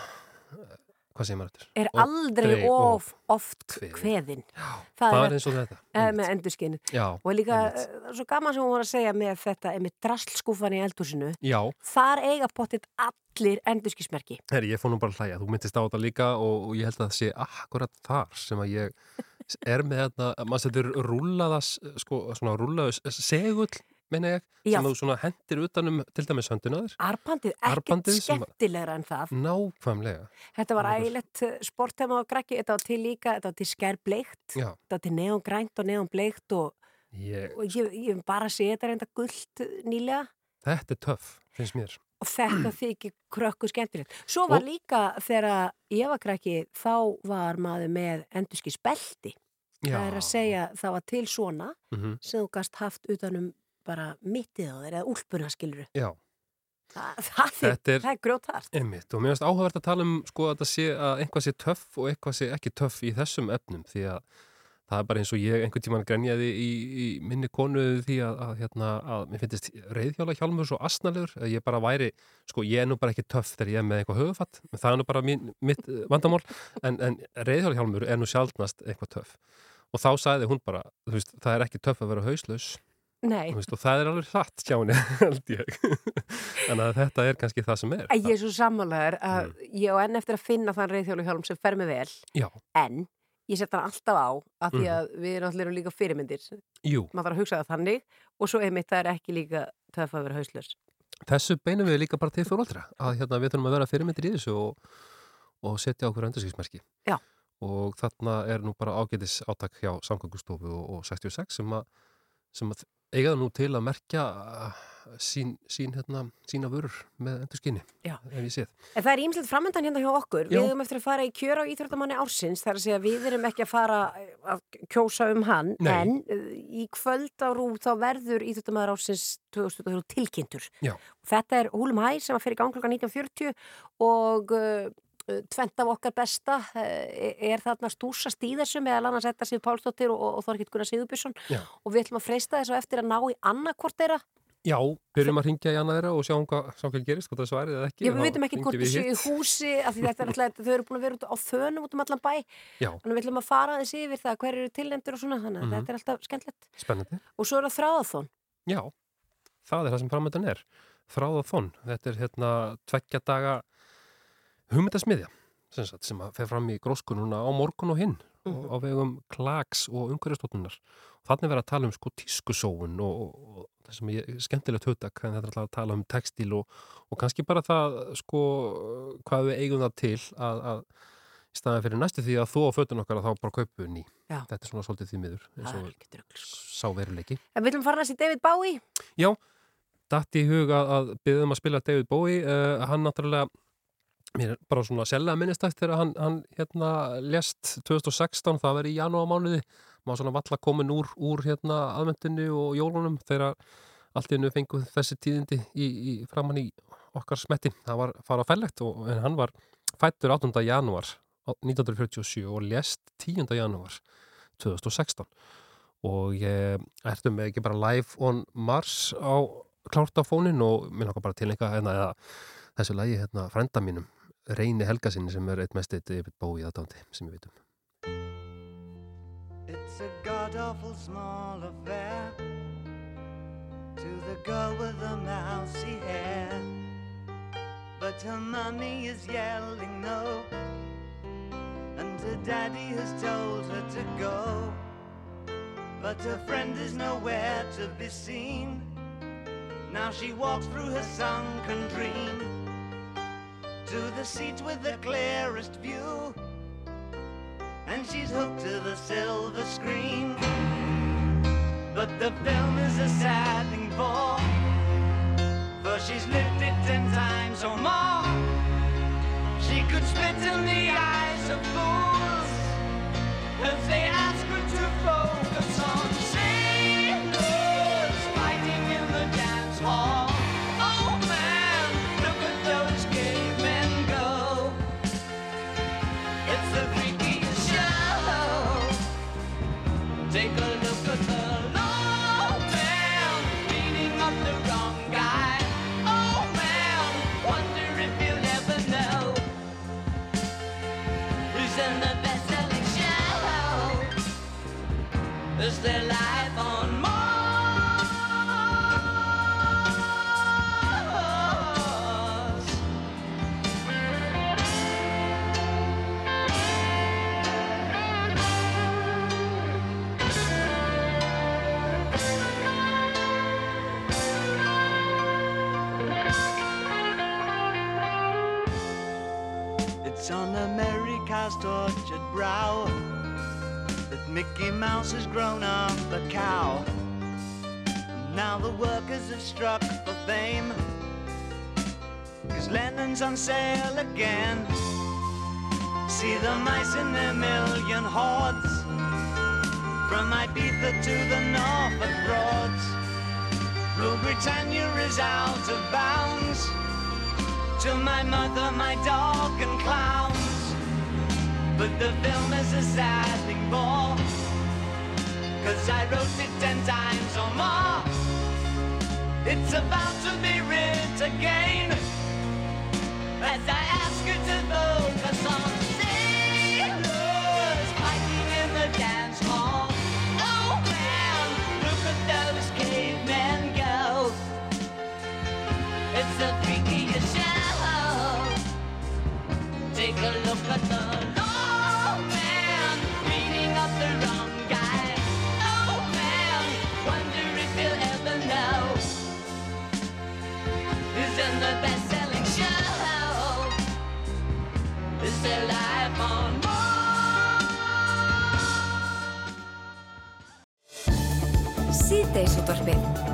hvað segir maður þetta? er aldrei of oft kveðin. kveðin. Það, Það er eins og þetta. eh, með endurskinu. Já, Og líka, einmitt. eh, svo gaman sem hún var að segja með þetta, með drastlskúfan í eldhúsinu. Já, Þar eiga pottitt allir endurskismerki. herri, ég fór nú bara að hlæja. Þú myndist á þetta líka og, og ég held að það sé akkurat þar sem að ég er með þetta, maður setur rúllaðas, sko, svona rúllaðus segull, meina ég, Já. sem þú svona hendir utanum til dæmis höndunaður. Arbandið, ekkert skemmtilegra en það. Nákvæmlega. Þetta var ægilegt sporthema á grækki, þetta var til líka, þetta var til skærbleikt, Já, þetta var til neongrænt og neonbleikt og, ég, og ég, ég bara sé þetta reynda gullt nýlega þetta er töff, finnst mér. og þetta þykir krökku skemmtilegt. Svo var Og- líka þegar ég var krakki, þá var maður með endurskisbelti. Já. Það er að segja, það var til svona Mhm. sem þú gast haft utanum bara mittið á þeir eða úlpuna skiluru. Já, Það, það, er, er- það er grjótart. einmitt. Og mér finnst áhugavert að tala um sko að sé að einhvað sé töff og eitthvað sé ekki töff í þessum efnum því að það er bara eins og ég einhvern tímann grenjaði í, í minni konu því að, að, hérna, að mér finnst reyðhjála hjálmur svo asnalegur að ég bara væri, sko ég er nú bara ekki töff þegar ég er með eitthvað höfufatt, það er nú bara mín, mitt eh, vandamál, en, en reyðhjála hjálmur er nú sjálfnast eitthvað töff og þá sagði hún bara, þú veist, það er ekki töff að vera hauslaus Nei, veist, og það er alveg hratt hjá henni held ég. Að þetta er kannski það sem er. En ég er svo sammálaður að Mm. ég á enn eftir að finna þann reyðhjólu hjálm sem fer mig vel Já, en ég set hann alltaf á af því Mhm. að við erum allir líka fyrirmyndir. Jú, maður þarf að hugsa það þannig og svo einmitt það er ekki líka töff að vera hauslös þessu beinum við líka bara til fóröldra að hérna, við þurfum að vera fyrirmyndir í þessu og, og setja okkur endurskipsmerki Já. og þarna er nú bara ágætis átak hjá samgöngustofu og, og 66 sem að, sem að eiga nú til að merkja uh, sín, sín, hérna, sína vörur með endurskinni Já. ef ég séð En það er ímslegt framöndan hérna hjá okkur Já. við höfum eftir að fara í kjör á Íþróttamanni ársins þar að segja við erum ekki að fara að kjósa um hann Nei. en uh, í kvöld á rúð þá verður Íþróttamaður ársins 2023 tilkynntur Já. Þetta er Húlum Hæ sem að fyrir gang klokkan 1940 og uh, tvent af okkar besta uh, er þarna stúsast í þessu meðal annars þetta Sif Pálsdóttir og, og Þorkitt Gunnar Sigurbjörnsson og við ætlum að freista þess og eftir að ná í annarkvort þeirra Já, byrjum að ringja í annað þeirra og sjáum hvað, sjá hvað gerist, hvort það svarið eða ekki Já, við veitum ekki hvort þau séu í húsi af því þetta er alltaf, þau eru búin að vera út á þönum út um allan bæ Já, Þannig við ætlum að fara aðeins yfir það hver eru tilnendur og svona þannig að Mhm. þetta er alltaf skemmtilegt. spennandi Og svo er það þráðathón. Já, það er það sem framöndan er. Þráð og þonn. Þetta er hérna tveggja daga hugmyndasmiðja sem, sagt, sem að fer fram í grósku núna á morgun og hinn Mhm. á vegum klags og umhverjastóttunar. Þannig verið að tala um sko tískusóun og, og, og það sem ég skemmtilegt hugtak en þetta er alltaf að tala um textíl og, og kannski bara það sko hvað við eigum það til að, að í staðan fyrir næstu því að þú á fötun okkar að þá bara kaupu ný. Já. Þetta er svona svolítið því miður eins er og drögl. sá veruleiki. En að fara í David Bowie. Já, datt í huga að byggðum að spila David Bowie uh, hann náttúrulega mér er bara svona sérlega minnistætt þegar hann, hann hérna lest 2016 það verið í janúarmánuði maður svona valla komin úr, úr hérna aðvendinu og jólunum þegar allt í hennu fengu þessi tíðindi í, í framann í okkar smetti það var fara fællegt og hann var fættur 8. janúar 1947 og lest 10. janúar 2016 og ég ertum með ekki bara live on Mars á klárt á fónin og mér langar bara til einhvað hérna, eða þessu lagi hérna frænda mínum Reyni Helgasinni sem er eitt mest eitt yfir bói aðdándi sem um It's a god awful small affair to the girl with the mousy hair. But her mummy is yelling no, and her daddy has told her to go. But her friend is nowhere to be seen. Now she walks through her sunken dream to the seat with the clearest view and she's hooked to the silver screen. But the film is a sad thing for, for she's lived it ten times or more. She could spit in the eyes of fools if they ask her to focus on Mickey Mouse has grown up a cow. Now the workers have struck for fame. Cause Lennon's on sale again. See the mice in their million hordes. From Ibiza to the Norfolk Broads. Rule Britannia is out of bounds to my mother, my dog, and clowns. But the film is a sad thing more. Cause I wrote it ten times or more. It's about to be writ again. As I ask you to focus on sailors fighting in the dance hall. Oh man, look at those cavemen go. It's the freakiest show. Take a look at the Is in the best-selling show. Is there life on Síðdeisútvarpið Á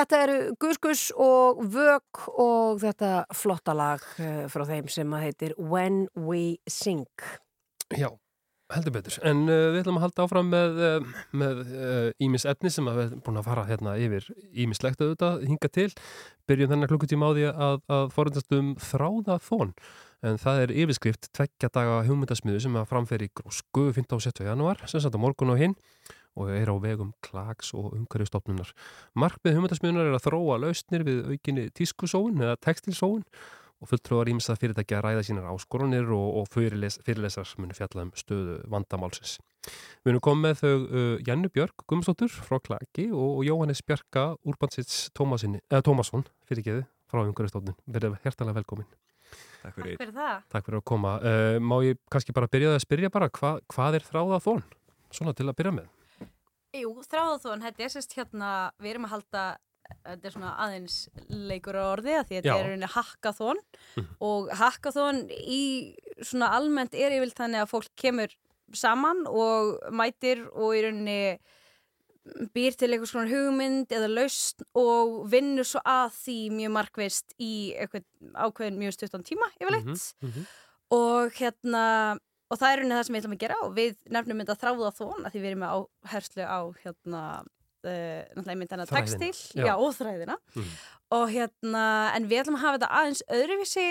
Þetta eru Guskus og Vök og þetta flotta lag eh, frá þeim sem að heitir When We Sing. Já, heldur betur. En uh, við ætlum að halda áfram með, uh, með uh, ímis efni sem að við erum búin að fara hérna yfir ímislegt auðvitað hinga til. Byrjum þennan klukkutíma á því að, að forundast um þráða þón. En það er yfirskrift tveggja daga hugmyndasmiðu sem að framferi í grósku 15. og 17. januar, sem satt á morgun og hinn og er á vegum klags og umhverjastofnunar. Markmið hugmyndasmiðunar er að þróa lausnir við aukinni tískusóun eða textilsóun og fulltrúar ímsa fyrirtækja að ræða sínar áskorunir og, og fyrirles, fyrirlesar muni fjalla um stöðu vandamálsins. Við erum komið með þau uh, Jannu Björg Gumstóttur frá Klaki og, og Jóhannes Bjarka Úrbansits Tómasson fyrirgeði frá umhverjastofnun. Verðið hjertalega velkomin. Takk fyrir. Takk fyrir það. Takk fyrir að koma. Uh, má ég kannski bara byrja að spyrja bara hva, hvað er þráða þón? Svona til að byrja með. Jú, þráðaþón, þetta er sérst hérna, við erum að halda, þetta er svona aðeins leikur á orði að því þetta Já. er rauninni hackathon og hackathon í svona almennt er yfir þannig að fólk kemur saman og mætir og í rauninni býr til eitthvað svona hugmynd eða lausn og vinnur svo að því mjög markvist í eitthvað ákveðin mjög stuttan tíma yfirleitt. Og hérna og það er rauninni það sem við ætlum að gera og við nefnum þetta þráða þón að því við erum með áherslu á hérna uh, náttúrulega einmitt hennar textil já. já, og þræðina Mhm. og hérna, en við ætlum að hafa þetta aðeins öðruvísi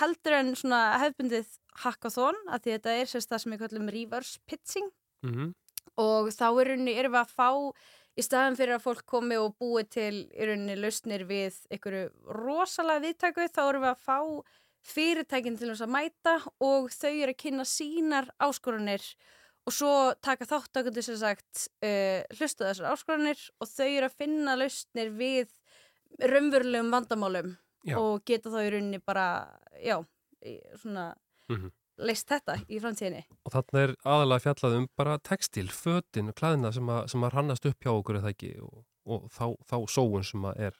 heldur en svona hefbundið hackathon að því þetta er sérst það sem við kallum reverse pitching Mm -hmm. og þá í rauninni erum við að fá í staðan fyrir að fólk komi og búi til í rauninni lausnir við einhverju rosalega viðtæku þá erum við að fá fyrirtækin til þess að mæta og þau eru að kynna sínar áskorunir og svo taka þáttakundir sem sagt uh, hlusta þessar áskorunir og þau eru að finna lausnir við raunverulegum vandamálum Já. og geta þá í rauninni bara já, svona Mhm. leist þetta í framtíðinni Og þarna er aðalega fjallað um bara textil, fötin og klæðina sem að, sem að rannast upp hjá okkur eða ekki og, og þá, þá sóun sem að er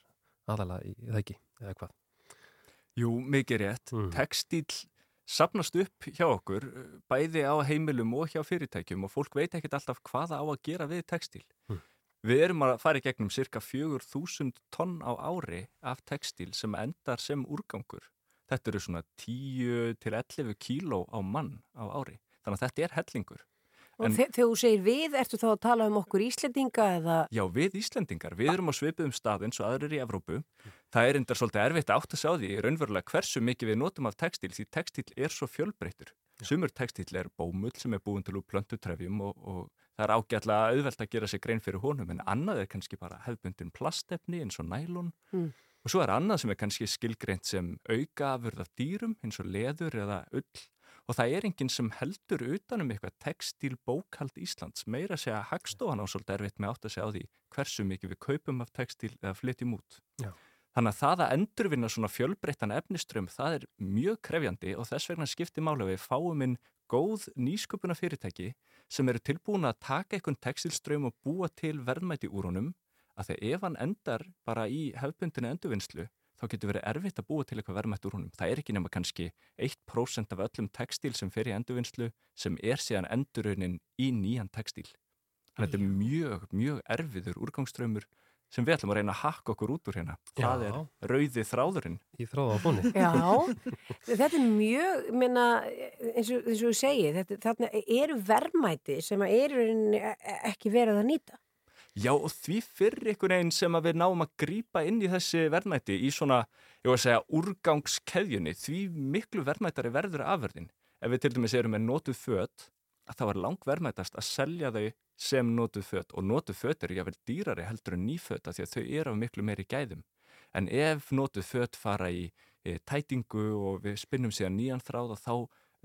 aðalega í eða ekki eða hvað. Jú, mikið rétt. Mm. Textíl sapnast upp hjá okkur, uh, bæði á heimilum og hjá fyrirtækjum og fólk veit ekkert alltaf hvaða á að gera við textíl. Mm. Við erum að fara í gegnum cirka 4.000 tonn á ári af textíl sem endar sem úrgangur. Þetta eru svona 10 til 11 kíló á mann á ári. Þannig að þetta er hellingur. Og En- þe- þegar þú segir við, ertu þá að tala um okkur Íslendinga eða... Já, við Íslendingar, við erum á svipuðum stað eins og aðrir í Evrópu. Það er endar svolítið erfitt að átta sig á því raunverulega hversu mikið við notum af textíl því textíl er svo fjölbreyttur. Sumur textíl er bómull sem er búin til úr plöntutrefjum og, og það er ágætlega auðvelt að gera sig grein fyrir honum en annað er kannski bara hefðbundin plastefni eins og nælon Mm. og svo er annað sem er kannski skilgreint sem aukaafurð af dýrum eins og leður eða ull og það er enginn sem heldur utanum eitthvað textíl bókald Íslands meira að segja hagstofan á svolítið erfitt með átt að segja á því hversu mikið við kaupum af textíl eða flytjum út. Já. Þannig að það að endurvinna svona fjölbreyttan efniströmm það er mjög krefjandi og þess vegna skiptir máli að við fáum inn góð nýsköpuna fyrirtæki sem eru tilbúin að taka einhvern textilströmm og búa til verðmæti úr honum að þegar ef hann endar bara í hefbundinu endurvinnslu þá getur verið erfitt að búa til eitthvað verðmætt úr honum. Það er ekki nema kannski 1% af öllum textíl sem fer í endurvinnslu sem er síðan endurraunin í nýjan textíl. Þannig að þetta er mjög, mjög erfiður úrgangsströmmur sem við ætlum að reyna að hakka okkur út úr hérna. Það Já. er rauði þráðurinn. Í þráða fóni. Já, þetta er mjög, minna, eins og, þú þetta, þarna eru verðmæti sem að eru í rauninni e- ekki verið að nýta. Já og því fyrir ykkur einn sem að við náum að grípa inn í þessi verðmæti í svona, ég var að segja, úrgangskeðjunni, því miklu verðmættari verður afverðin. Ef við til dæmis erum með notuð föt, að það var lang verðmættast að selja þau sem notuð föt og notuð föt eru jáfnvel dýrari heldur en nýföt af því að þau eru af miklu meiri gæðum. En ef notuð föt fara í e, tætingu og við spinnum síðan nýjan þráð og þá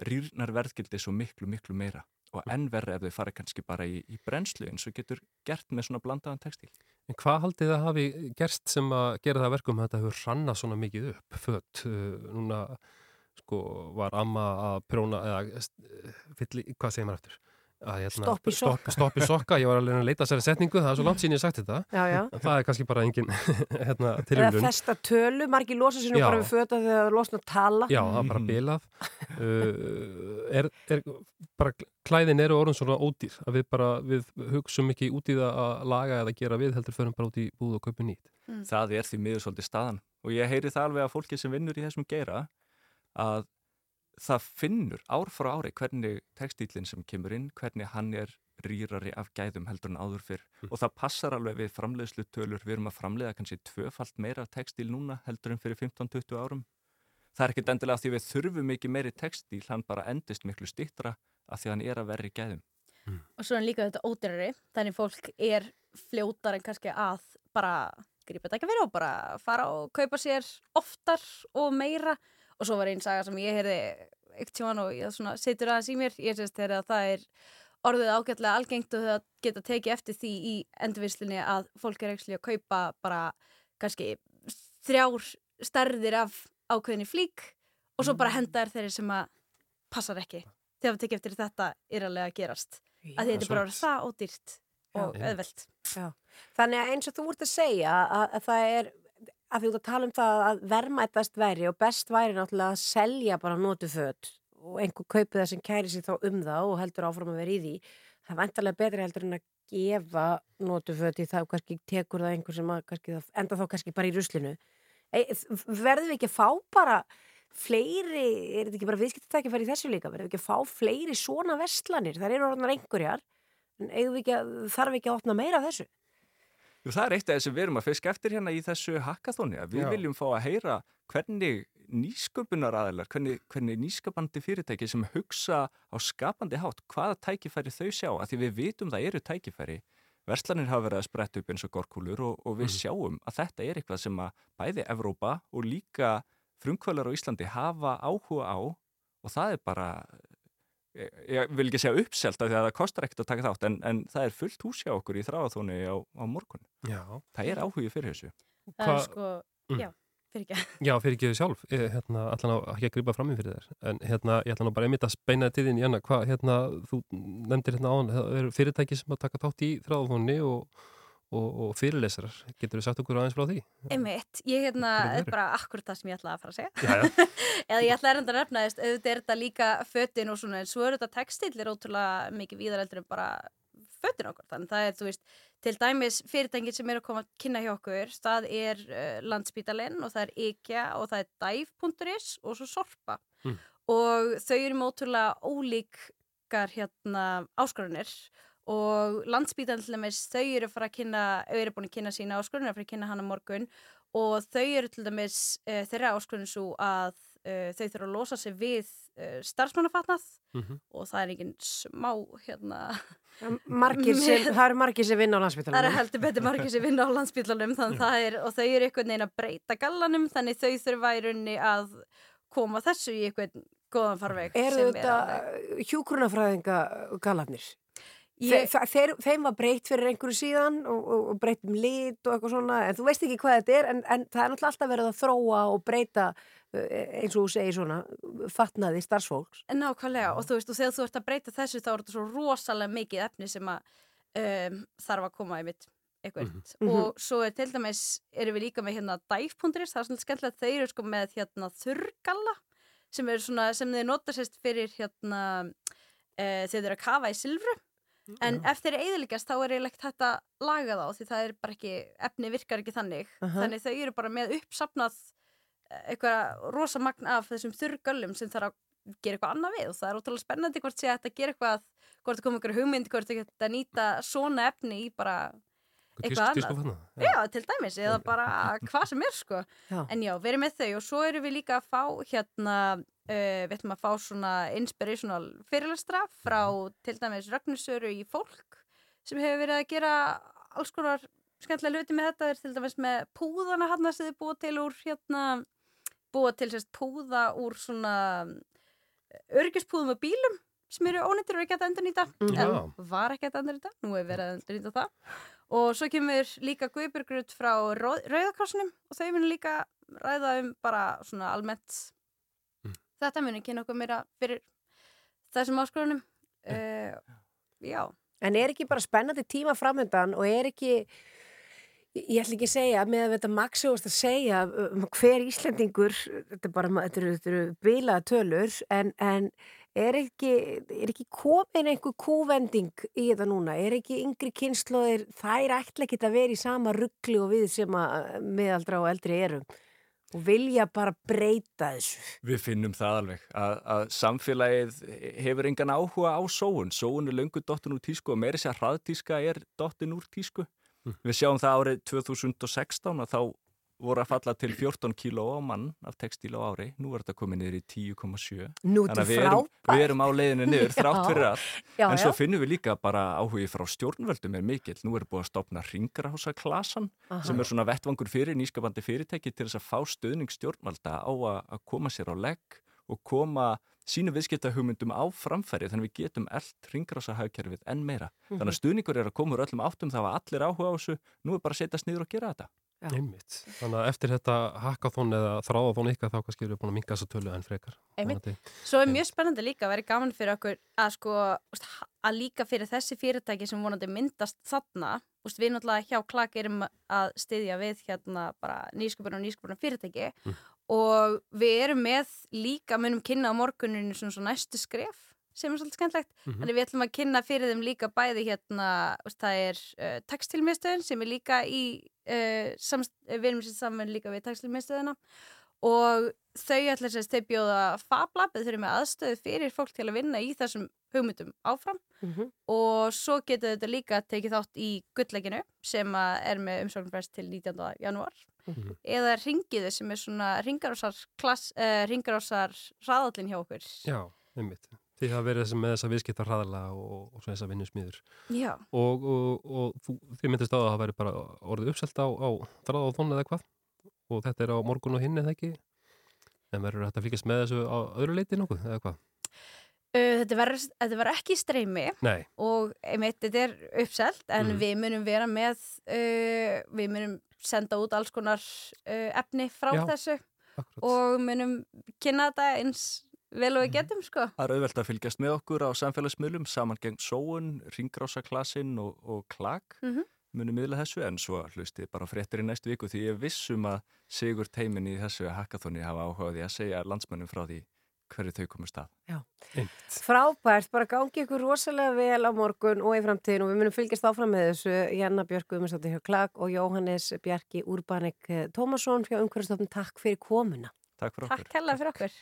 rýrnar verðgildi svo miklu, miklu meira. Og enn verri ef þau fara kannski bara í, í brennslu eins og getur gert með svona blandaðan textíl. En hvað haldið það hafi gerst sem að gera það verkum að þetta hefur rannað svona mikið upp, fött, uh, núna sko var amma að prjóna, eða uh, fylli, hvað segir maður eftir, að, hérna, Stopp í sokka. stopp, stopp í sokka, ég var alveg að leita sér setningu, það er svo langt sín ég sagt þetta. Já, já. það er kannski bara engin hérna, Eða tilvílun festa tölu, margir losa sér nú bara við föta þegar það er losna að tala. Já, það er bara bilað. Uh, er, er bara klæðin eru orðin svona ódýr að við bara, við hugsum ekki út í það að laga eða gera við heldur förum bara út í búð og kaupum nýtt. Það er því miður svolítið staðan. Og ég heyri það alveg að fólki sem vinnur í þessum geira að það finnur ár frá ári hvernig textílinn sem kemur inn, hvernig hann er rýrari af gæðum heldur en áður fyrr. Og það passar alveg við framleiðslu tölur við erum að framleiða kannski tvöfalt meira textíl núna heldur en fyrir 15-20 árum. Það er ekkert endilega því við þurfum mikið meiri textíl, hann bara endist miklu stittra af því að hann er að verri gæðum. Og svo er líka þetta ódýrari þannig fólk er fljótar en kannski að bara grípa þetta ekki fyrir og bara fara og kaupa sér oftar og meira og svo var einn saga sem ég heyrði eitt tjóðan og ég svona situr aðeins í mér. Ég sést þegar að það er orðið ágætlega algengt og það geta tekið eftir því í endurvislinni að fólk er ekki að kaupa bara kannski þrjár stærðir af ákveðinni flík og svo bara henda þær þeirri sem að passar ekki. Þegar við tekið eftir þetta er alveg að gerast. Að því þetta er bara það ódýrt og Já. öðvelt Já. Þannig að eins og þú ert að segja að, að það er, að því út að tala um það að verðmættast væri og best væri náttúrulega að selja bara notu föt og einhver kaupið það sem kæri sér þá um það og heldur áfram að vera í því. Það er vantarlega betri heldur en að gefa notu föt í það og kannski tekur það einhver sem að kannski, enda þá kannski bara í ruslinu. E, verðum við ekki að fá bara fleiri, er þetta ekki bara viðskiptatækifæri í þessu líka, verðum við ekki að fá fleiri svona vestlanir, það eru orðnar einhverjar en þarf ekki að opna meira af þessu? Jú, það er eitt af þess að við erum að fiska eftir hérna í þessu hackathoni að við Já. viljum fá að heyra hvernig nýsköpunar aðeinar, hvernig, hvernig nýskapandi fyrirtæki sem hugsa á skapandi hátt, hvaða tækifæri þau sjá, að því við vitum það eru tækifæri. Verslanir hafa verið að spretta upp eins og gorkúlur og, og við sjáum að þetta er eitthvað sem að bæði Evrópa og líka frumkvölar á Íslandi hafa áhuga á og það er bara ég, vil ekki segja uppselt af því að það kostar ekkert að taka þátt en, en það er fullt hús hjá okkur í þráðathóni á, á morgun. Já. Það er áhugi fyrir þessu. það er Hva- sko, Mm. já, fyrir ekki Já, fyrir ekki þau sjálf, ég, hérna, allan á ekki að grípa fram í fyrir þér, en hérna, ég ætla nú bara einmitt að beina til þín í hana, hvað, hérna, þú nefndir hérna áðan, það eru fyrirtæki sem að taka þátt í þráðfónni og, og, og fyrirlesarar, getur þú sagt okkur aðeins frá því? Einmitt, ég hérna, er eru? bara akkurat það sem ég ætlaði að fara að segja Já, eða ég ætlaði að nefna þess auðvitað er þetta líka fötin og svona en svo er þetta textil er ótrúlega mikið víðareldur en bara fötin okkur þannig það er, þú veist, til dæmis fyrirtækin sem er að koma að kynna hjá okkur það er uh, Landspítalinn og það er IKEA og það er Dive.is og svo Sorpa Mm. og þau eru með ótrúlega ólíkar hérna áskorunir og landsbítan til dæmis þau eru að fara að kynna, þau eru búin að kynna sína áskorun, að fara að kynna hana morgun og þau eru til dæmis uh, þeirra áskorun svo að uh, þau þurfa að losa sig við uh, starfsmannafatnað Mhm. og það er engin smá hérna Margir sem, það eru margir sem vinna á Það landsbytalanum. eru heldur betur margir sem vinna á það er, og þau eru einhvern veginn að breyta gallanum þannig þau þurfa í rauninni að koma þessu í einhvern góðan farveg Eru sem þetta hjúkrunafræðinga galafnir? Ég- Þe, þeir, þeim var breytt fyrir einhverju síðan og, og, og breytt um lit og eitthvað svona en þú veist ekki hvað þetta er en, en það er náttúrulega alltaf verið að þróa og breyta uh, eins og þú segir svona fatnaði starfsfólks. Nákvæmlega og þú veist og þegar þú ert að breyta þessu þá er þetta svo rosalega mikið efni sem að um, þarf að koma í mitt eitthvað Mhm. og svo er til dæmis erum við líka með hérna dive.is það er svona skemmtilegt að þeir eru sko með hérna þurrgalla sem sem þeir nota sérst fyrir hérna uh, þeir eru að kafa í silfru en ef þeir eru eðilegast þá er eiginlegt þetta laga þá því það er bara ekki efni virkar ekki þannig Aha. þannig þau eru bara með uppsafnað eh, eitthvað rosa magn af þessum þurrgöllum sem þarf að gera eitthvað annað við og það er ótrúlega spennandi hvort sé hægt að gera eitthvað hvort það kom einhver hugmynd, hvort það geta að nýta svona efni í bara eitthvað tísku- annað tískufatnað, já. til dæmis, eða bara hvað sem er sko Já. en já, við erum með þau og svo erum við líka að fá hérna uh, við ætlum að fá svona inspirational fyrirlestra frá til dæmis Ragnarsöru í fólk sem hefur verið að gera alls konar skemmtilega hluti með þetta, er til dæmis með púðana hann sem þið búa til úr hérna búa til sérst púða úr svona örgispúðum og bílum sem eru ónýttir og ekki að endurnýta. Mhm. en var ekki að endurnýta, nú hefur verið að endurnýta það. Og svo kemur líka Guðbjörgrut frá Rauðakrossinum og þau munu líka ræða um bara svona almennt þetta munu kynna okkur meira fyrir þessum áskorunum uh, já. En er ekki bara spennandi tíma framöndan og er ekki, ég ætla ekki að segja, með að þetta maksjóðast að segja um hver Íslendingur, þetta er bara, þetta eru, eru bilaða tölur, en, en er ekki, er ekki komin einhver kúvending í þetta núna? Er ekki yngri kynnslóðir, þær ætla ekki að vera í sama ruggli og við sem að meðaldra og eldri erum? Og vilja bara breyta þessu. Við finnum það alveg að, að samfélagið hefur engan áhuga á sóun. Sóun er löngu dottin úr tísku og meiri sér hraðtíska er dottin úr tísku. Mm. Við sjáum það árið 2016 að þá voru að falla til 14 kíló á mann af textíl á ári. Nú er þetta komið niður í 10,7. Nú Þannig að við erum, við erum á leiðinu niður þrátt fyrir allt. En svo finnum við líka bara áhugi frá stjórnvöldum er mikill. Nú er búið að stopna ringrahásaklasan sem er svona vettvangur fyrir nýskapandi fyrirtæki til þess að fá stöðning stjórnvalda á að, koma sér á legg og koma sínu viðskiptahugmyndum á framfæri þannig að við getum eld ringrásahagkerfið enn meira. Mhm. Þannig að stuðningur er að koma úr öllum áttum það var allir áhuga á þessu, nú er bara að setjast niður og gera þetta. Einmitt. Þannig að eftir þetta hackathon eða þráðathon ykkar þá kannski við búin að minka þessa tölu enn frekar. Einmitt. Svo er mjög spennandi líka að vera gaman fyrir okkur að sko, að líka fyrir þessi fyrirtæki sem vonandi myndast þarna, úst, við náttúrulega hjá klak erum að styðja við hérna bara nýsköpun og nýsköpun fyrirtæki Mm. og við erum með líka munum kynna á morguninu svona næstu skref sem er svolítið skemmtlegt Mhm. þannig við ætlum að kynna fyrir þeim líka bæði hérna, það er uh, textilmiðstöðin sem er líka í uh, samst, við erum sér saman líka við textilmiðstöðina og þau ætla að þau bjóða FabLab þau eru með aðstöðu fyrir fólk til að vinna í þessum hugmyndum áfram Mhm. og svo getur þetta líka tekið þátt í gullleikinu sem er með umsóknarfrest til 19. janúar Mhm. eða ringiðu sem er svona ringarásar, klass, uh, ringarásar hraðallin hjá okkur Já, einmitt. Þið hafa verið með þessa viðskipta hraðala og, og svona þessa vinnusmýður. Já. Og, og, og þú, þið myndist á að það væri bara orðið uppselt á, á þráðathon eða hvað? Og þetta er á morgun og hinn eða ekki? En verður þetta að fylgjast með þessu á öðru leiti nokkuð eða hvað? Þetta verður þetta verður ekki streymi Nei. og einmitt þetta er uppselt en Mhm. við munum vera með uh, við munum senda út alls konar uh, efni frá Já, þessu og munum kynna þetta eins vel og við getum sko. Það er auðvelt að fylgjast með okkur á samfélagsmiðlum saman gegn sóun, ringrásaklasin og, og klag Mhm. munum miðla þessu. En svo hlustið bara fréttir í næstu viku því ég vissum að Sigur teimin í þessu hackathoni hafa áhugaði að segja landsmönnum frá því hverju þau komast að. Frábært, bara gangi ykkur rosalega vel á morgun og í framtíðin og við munum fylgjast áfram með þessu. Janna Björk Guðmundsdóttir hjá Klag og Jóhannes Bjarki Úrbanek Tómasson hjá Umhverfstofn, takk fyrir komuna. Takk fyrir Takk hella fyrir okkur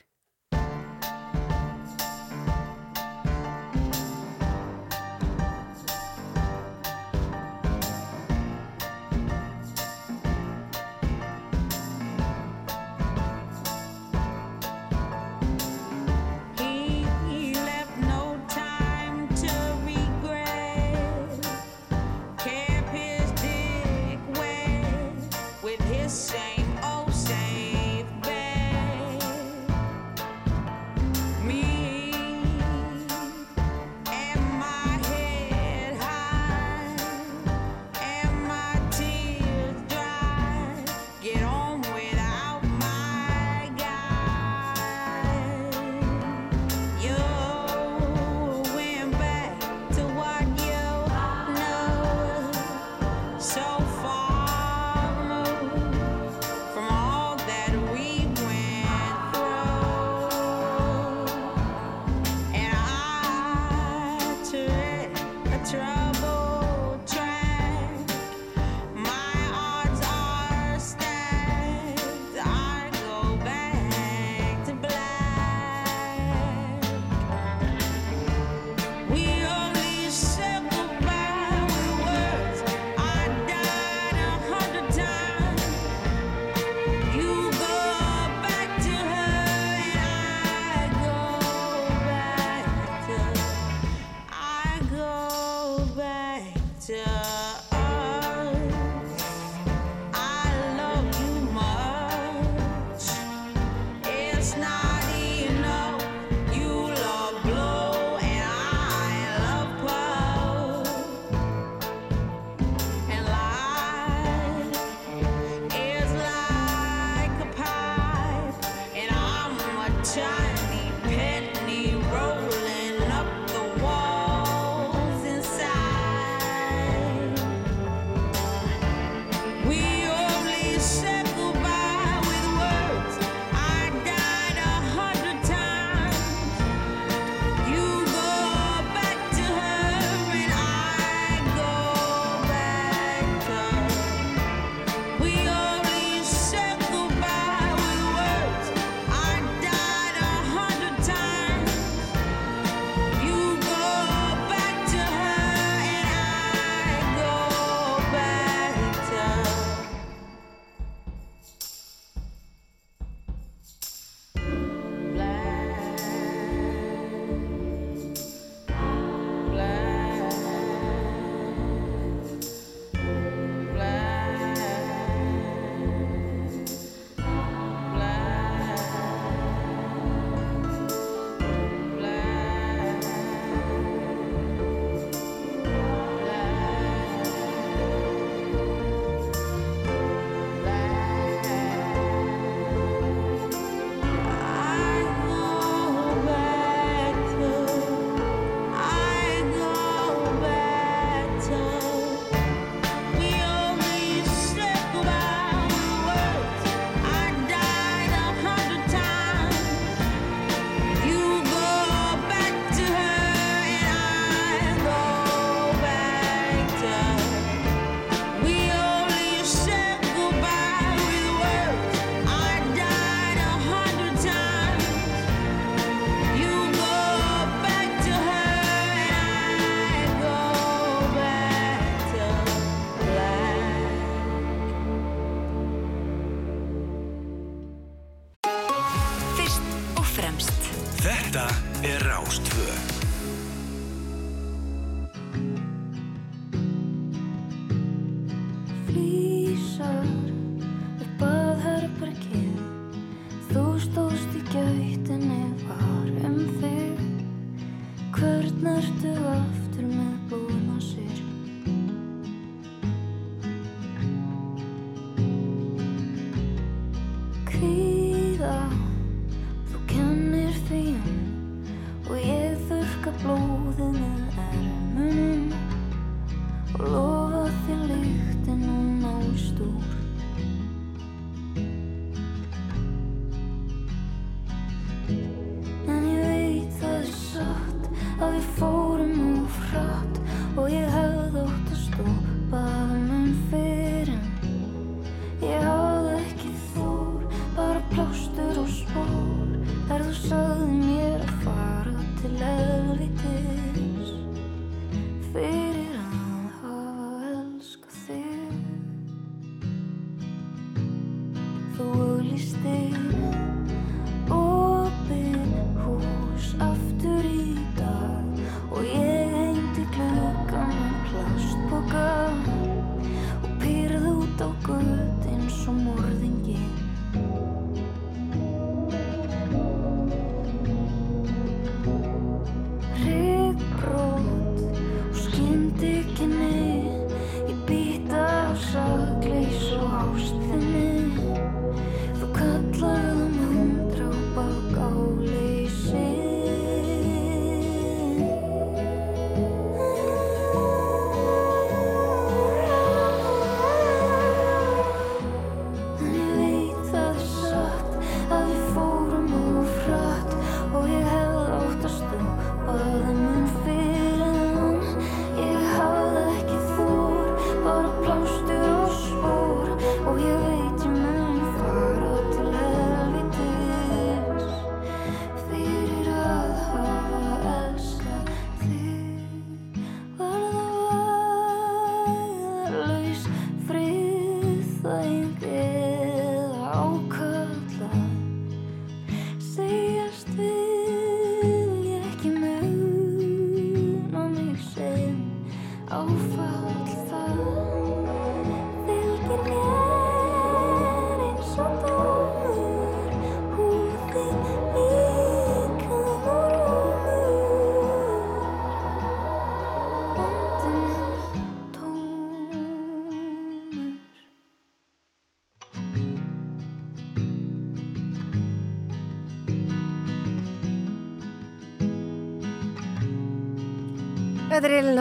Frio sem ter.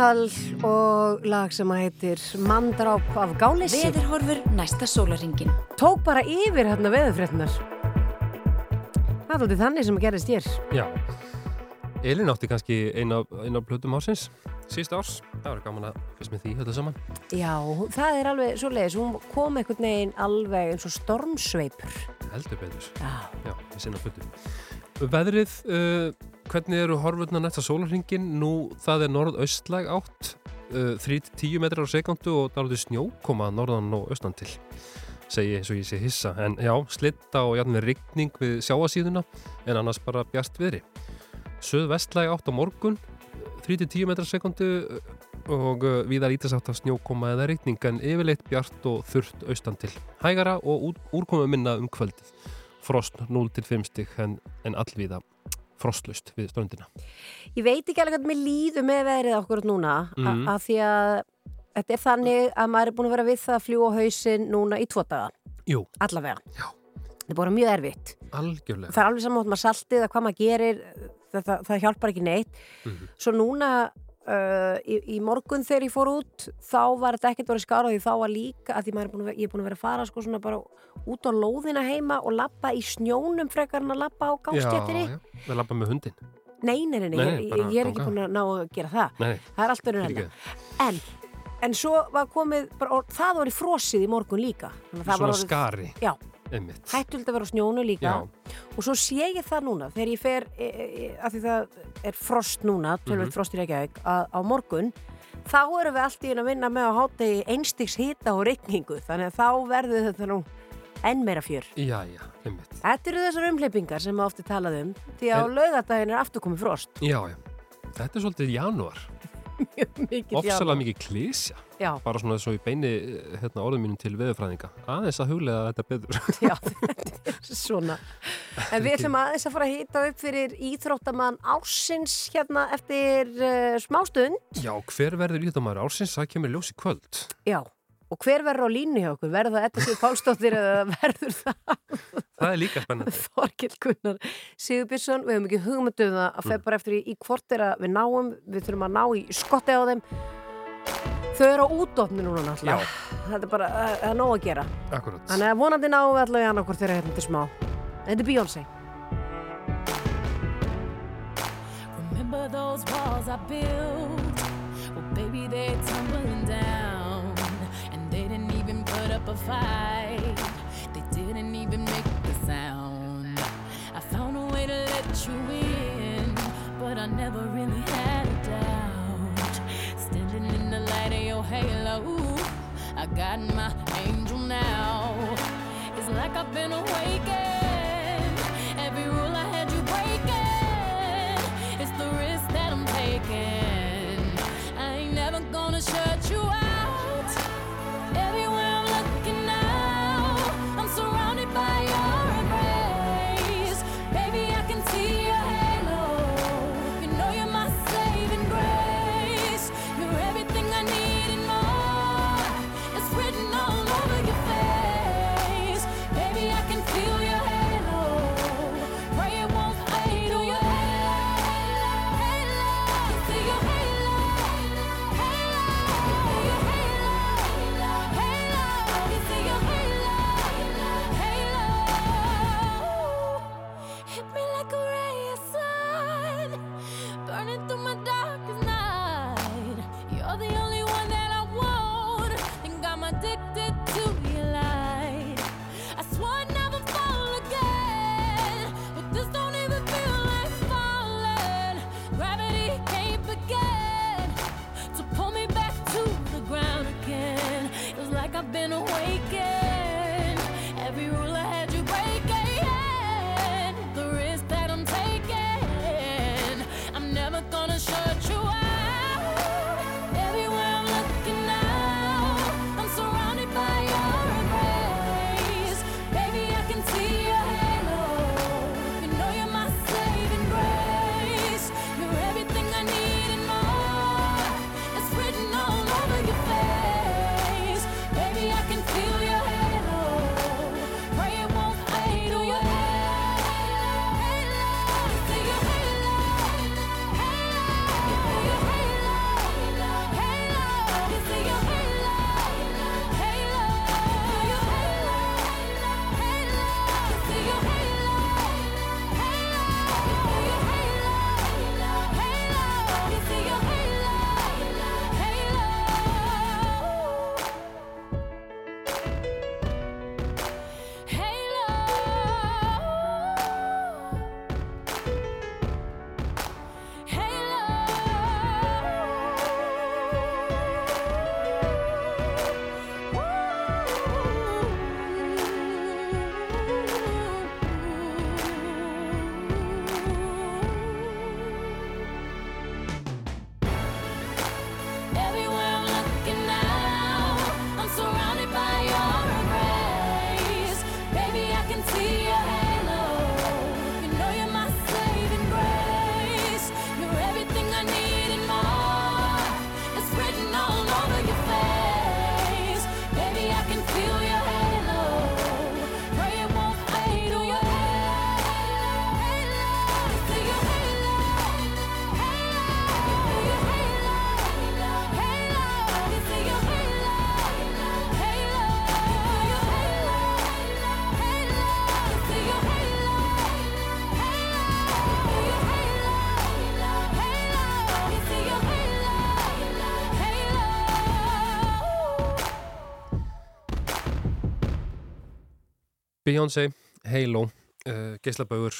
Hall og lag sem að heitir Mandráp af Gáleysi. Veðurhorfur næsta sólaringin. Tók bara yfir hérna veðurfréttinar. Það er alltaf þannig sem að gerist hér. Já. Elin átti kannski eina, eina plötum ársins, síðust árs. Það var gaman að fyrst með því þetta saman. Já, það er alveg svo leiðis. Hún kom einhvern veginn alveg eins og stormsveipur. Heldur betur. Já. Já, í sinna plötum. Veðrið, uh, hvernig eru horfurna næsta sólarringin? Nú, það er norð-austlæg átt, uh, 3-10 metrar á sekundu og dálítið snjó koma norðan og austan til segi eins og ég sé hissa. En já, slitta og jafnveg rigning við sjáasíðuna en annars bara bjart viðri Suð-vestlæg átt á morgun 3-10 metrar á sekundu og uh, viðar ítast átt af snjókoma eða rigning en yfirleitt bjart og þurrt austan til. Hægara og út- úrkomu minna um kvöldið. Frost 0-5 stig en, en allvíða frostlust við ströndina Ég veit ekki alveg hvernig mér líður með veðrið okkur núna mm. Að því að þetta er þannig að maður er búin að vera við það að fljúa á hausinn núna í tvo daga. Jú, Allavega. Já. Það er bara mjög erfitt. algjörlega Það er alveg saman átt maður saltið að hvað maður gerir, þetta, það hjálpar ekki neitt. Mhm. Svo núna uh, í, í morgun þegar ég fór út, þá var þetta ekkert orðið skára því þá var líka, að því er að, ég er búin að vera að fara sko svona bara út á lóðina heima og lappa í snjónum frekar en að lappa á gástjættinni. Já, já, við lappa með hundin Nei, nei, nei, nei, ég, bara ég er ekki búin að ná að gera það. Nei, Það er allt verið hérna. En, en svo var komið, bara, það var í frosið í morgun líka. Svona var skari Já, hættult að vera á snjónu líka. Já. Og svo sé ég það núna, þegar ég fer, e, e, e, að því það er frost núna, tölvöld Mhm. frost í Reykjavík, að, á morgun, þá erum við allt í að vinna með að háta í einstiks hita og reikningu. Þannig að þá verður þetta nú enn meira fjör. Já, já, einmitt. Þetta eru þessar umhleypingar sem maður ofti talað um því að á En- laugadaginn er aftur komið frost. Já, já. Þetta er svolítið janúar. Mikið Ofsalega mikið klísja. Já. Bara svona svo í beini eh, hérna, orðum mínum til veðurfræðinga. Aðeins að huglega þetta betur. Já, svona. En við ætlum aðeins að fara að hýta upp fyrir íþróttamann ársins hérna eftir uh, smástund. Já, hver verður íþjóttamæður ársins? Það kemur í ljós í kvöld. Já, og hver verður á línu hjá okkur? Verður það Edda Sigur Pálsdóttir eða verður það Það er líka spennandi. Þorkill Gunnar Sigurbjörnsson? Við höfum ekki hugmynduð það að feð bara eftir í, í hvort er að við náum, við þurfum að ná í skotti á þeim. Þau eru á útofni núna náttúrulega. Þetta er bara, það er nóg að gera. Akkurat. Þannig að vonandi náum við allavega annað hvort þeirra hérna til smá. Þetta er Beyoncé. Remember those walls I built? Well, baby, they're tumbling down. A fight. They didn't even make a sound. I found a way to let you in, but I never really had a doubt. Standing in the light of your halo, I got my angel now. It's like I've been awakened. Beyoncé, Halo, uh, Geislabaugur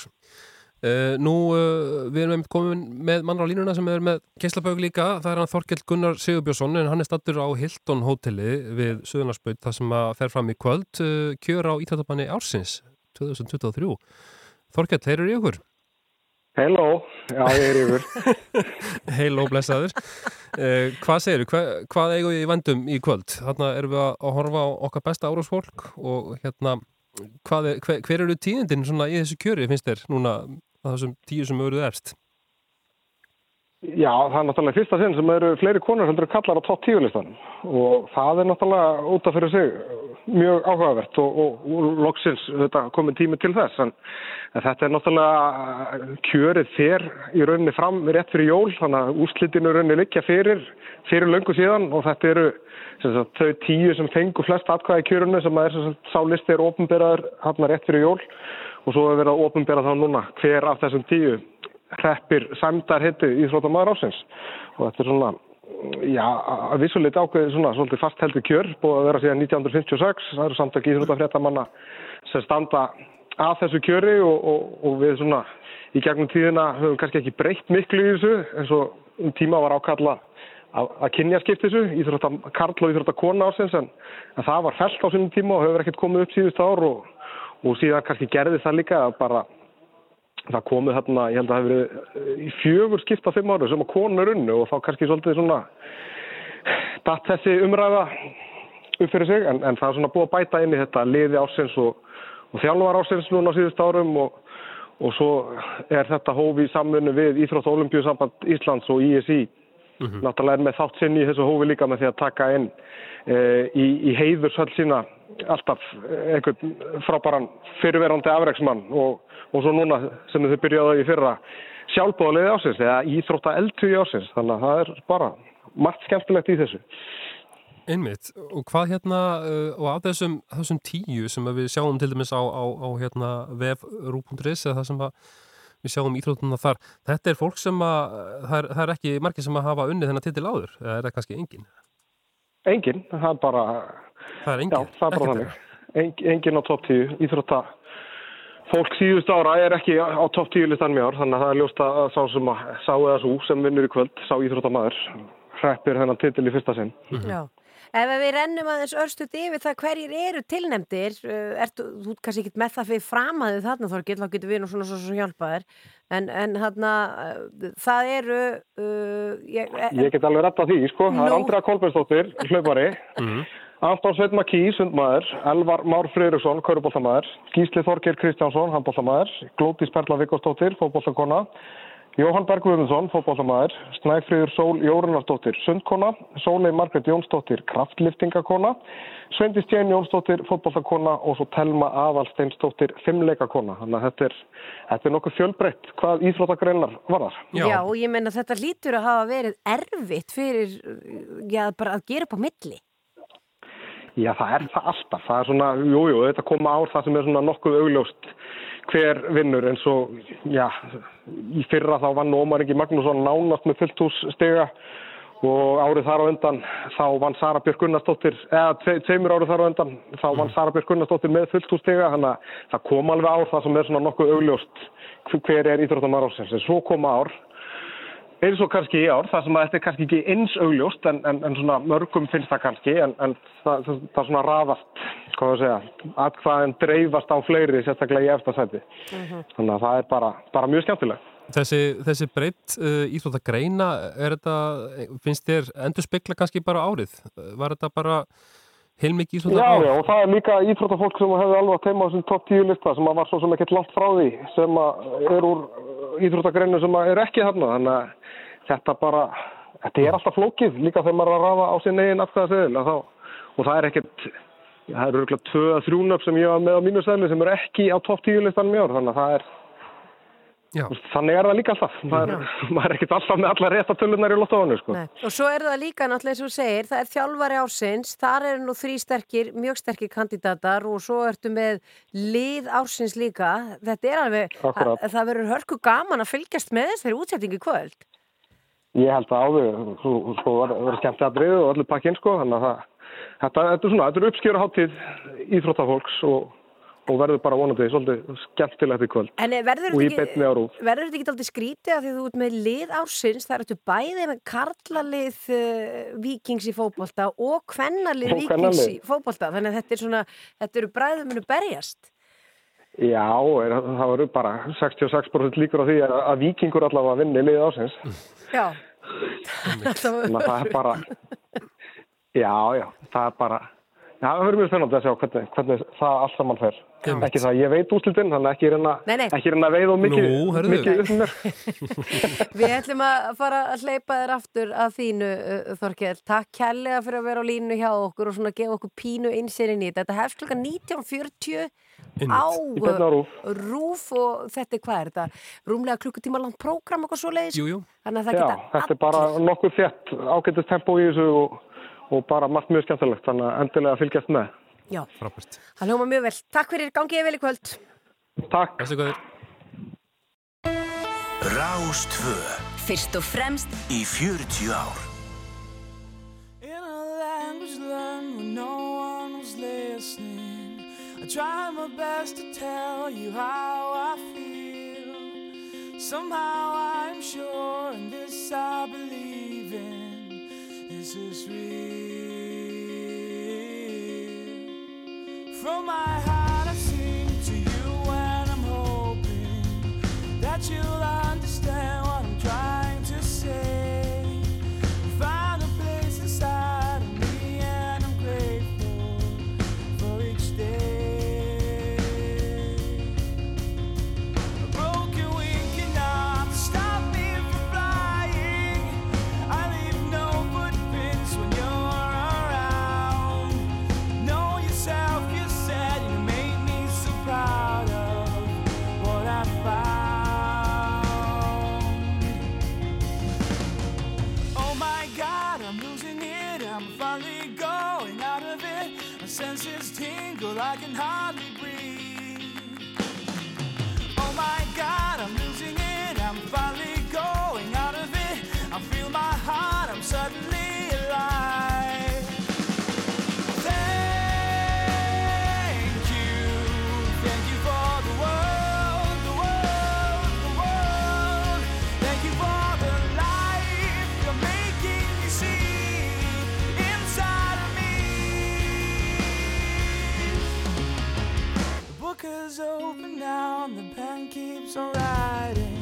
Uh, nú, uh, við erum komin með mann á línuna sem er með keislabaug líka, það er hann Þorkell Gunnar Sigurbjörnsson en hann er stattur á Hilton hóteli við Suðunarsbaut, það sem að fer fram í kvöld, uh, kjör á Íþjóttabanni ársins 2023. Þorkell, þeir eru í ykkur? Hello, já ég er yfir. Heiló, blessaður. Uh, hvað segir hva, hvað eigum við í vendum í kvöld? Þarna erum við að, horfa á okkar besta árásfólk og hérna, er, hver, hver eru tíðindin í þessu kjöri, finnst þér, núna að þessum tíu sem eru efst? Já, það er náttúrulega fyrsta sinn sem eru fleiri konur heldur kallar á topp tíu listan og það er náttúrulega út af fyrir sig mjög áhugavert og, og, og loksins þetta komið tími til þess. En, en þetta er náttúrulega kjörið þér í rauninni fram rétt fyrir jól þannig að úslitinu rauninni liggja fyrir fyrir löngu síðan. Og þetta eru sagt, þau tíu sem fengu flest atkvæði í kjörunu sem er sem sagt, sá listi er ofinberaður hann rétt fyrir jól. Og svo er verið að ofinbera þá núna hver af þessum tíu hreppir sæmdar hitti í þróttamæður ásins og þetta er svona já, að vissuleiti ákveði svona svolítið fast heldur kjör, búið að vera síðan 1956 það eru samtök íþróttafréttamanna sem standa að þessu kjöri og, og, og við svona í gegnum tíðina höfum kannski ekki breytt miklu í þessu eins og um tíma var ákalla að, að kynja skipt þessu íþrótta karl og íþrótta kona ársins en, en það var felt á sínum tíma og hefur ekkert komið upp síðust ár og, og síðan kannski gerði það líka að bara það komið þarna, ég held að það hefur verið í fjögur skipta fimm ára sem að konur unnu og þá kannski svolítið svona datt þessi umræða upp fyrir sig en, en það er svona búið að bæta inn í þetta liði ásins og, og þjálfar ásins núna á síðust árum og, og svo er þetta hófi í samfunnu við Íþrótt og Olimpíusamband Íslands og ISI náttúrulega er með þátt sinn í þessu hófi líka með því að taka inn e, í, í heiðursöld sína alltaf einhvern frábæran fyrirverandi afreiksmann og, og svo núna sem þau byrjaði í fyrra sjálfbóðaliði ásins eða íþrótta eldtugi ásins þannig að það er bara margt skemmtilegt í þessu. Einmitt, og hvað hérna uh, og af þessum, þessum tíu sem við sjáum til dæmis á, á, á hérna vef.ru.is eða það sem að við sjáum íþrótuna þar, þetta er fólk sem að það er, það er ekki margir sem að hafa unnið þennan titil áður, eða er það kannski engin? Engin, það er bara Það er engin? Já, það er bara þannig Eng, Engin á topp 10, íþrótta fólk síðust ára er ekki á topp 10 listan mjög ár, þannig að það er ljóst að sá sem að sá eða svo sem vinnur í kvöld sá íþróttamæður, hreppir þennan titil í fyrsta sinn Já. Ef við rennum aðeins örstuð yfir það hverjir eru tilnefndir, uh, ertu, þú ert kannski ekki með það fyrir framaðu þarna Þorgil, þá getur við nú svona svo, svo hjálpaðir, en, en þarna, uh, það eru... Uh, ég, Ég get alveg retta því, sko, það er Nú. Andrea Kolbjörnsdóttir, hlaupari. Anton Sveit Makí, sundmaður. Elvar Már Freyriksson, kauruboltamæður Gísli Þorgeir Kristjánsson, handboltamæður Glótis Perla Vigosdóttir, fótboltakona Jóhann Berg Guðmundsson, fótboltamæður Snæfríður Sól Jórunardóttir, sundkona Sólei Margrét Jónsdóttir, kraftliftingakona Sveindis Jén Jónsdóttir, fótboltakona og svo Telma Aðalsteinsdóttir, fimmleikakona þannig að þetta er, þetta er nokkuð fjölbreytt hvað íþróttagreinar varðar Já. og ég menna þetta lítur að hafa verið erfitt fyrir, já, bara að gera upp á milli. Já, það er það alltaf. Það er svona, jújú, jú, þetta koma ár það sem er svona nokkuð augljóst hver vinnur eins og, já, í fyrra þá vann Ómar Ingi Magnússon nánast með fulltús stiga og árið þar á undan þá vann Sara Björk Gunnarsdóttir, eða tve, tveimur árið þar á undan þá vann Sara Björk Gunnarsdóttir með fulltús stiga, þannig að það kom alveg ár það sem er svona nokkuð augljóst hver er íþróttamæður ásins. En svo koma ár eins og kannski í ár, það sem að þetta er kannski ekki eins augljóst en, en, en svona mörgum finnst það kannski en, en það, það, það svona raðast, hvað það segja, að hvaðan dreifast á fleiri sérstaklega í eftirsæti. Þannig að það er bara, bara mjög skemmtilegt. Þessi, þessi breytt uh, íþróttagreina, er þetta, finnst þér endur spekla kannski bara árið? Var þetta bara heilmikið Já, íþróttagreina? já, og það er líka íþróttafólk sem hefði alveg átt heima á þessum topp 10 lista sem að var svo sem ekkert langt frá því sem að er úr íþróttagreinu sem að er ekki þarna þannig að þetta bara þetta er alltaf flókið líka þegar maður er að rafa á sinni eigin afstæðaseðil og það er ekkert það eru örgulega 2-3 nöfn sem ég var með á mínu seðli sem eru ekki á topp 10 listanum í ár þannig að það er Já. Þannig er það líka alltaf. Maður, maður er ekkert alltaf með alla rétta tölunar í lottóinu, sko. Og svo er það líka náttúrulega eins og þú segir, það er þjálfari ársins, þar eru nú þrý sterkir, mjög sterkir kandidatar og svo ertu með lið ársins líka. Þetta er alveg, að, það verður hörku gaman að fylgjast með þessari útsettingu í kvöld. Ég held að áður, svo, sko, verður skemmt að driðu og öllu pakkinn, sko, þannig að það, þetta, þetta er svona, þetta er uppskjöru hátíð íþróttafólks og, og verður bara vonandi svolítið skemmtilegt í kvöld En eh, verður þetta ekki, aldrei skrítið að því þú ert með lið ársins, það ertu bæði með karlalið uh, vikings í fótbolta og kvennalið vikings í fótbolta, þannig að þetta er svona, þetta eru bræðum munu berjast. Já, er, það verður bara 66% líkur á því að, að vikingur allavega vinni lið ásins. Já. Það er bara, já, já, það er bara, það verður mjög spennandi að sjá hvernig, hvernig það allt saman fer. Einmitt. Ekki það, ég veit úrslitin, þannig að ekki reyna, Nei, nei. ekki reyna að veið og mikið, Nú, heyrðu. mikið upp mér. Við ætlum að fara að hleypa þér aftur að þínu, uh, Þorkell. Takk kærlega fyrir að vera á línu hjá okkur og svona gefa okkur pínu einsýrin í þetta. Þetta hefst klukkan 19.40 á RÚV. rúf og þetta er hvað er þetta? Rúmlega klukkutíma langt prógram og svo leiðis. Jú, jú. Þannig að það Já, geta þetta er bara nokkuð þétt ágætist tempo í þessu og, og bara margt mjög skemmtilegt, þannig að endilega fylgjast með. Já, Frábært. það hljóma mjög vel. Takk fyrir, gangið vel í kvöld. Takk. Bestu góðir. Rástvö Fyrst og fremst í 40 ár In a language learned when no one was listening. I try my best to tell you how I feel. Somehow I'm sure, and this I believe in. This is real. From my heart, I sing to you when I'm hoping that you'll is open now and the pen keeps on writing.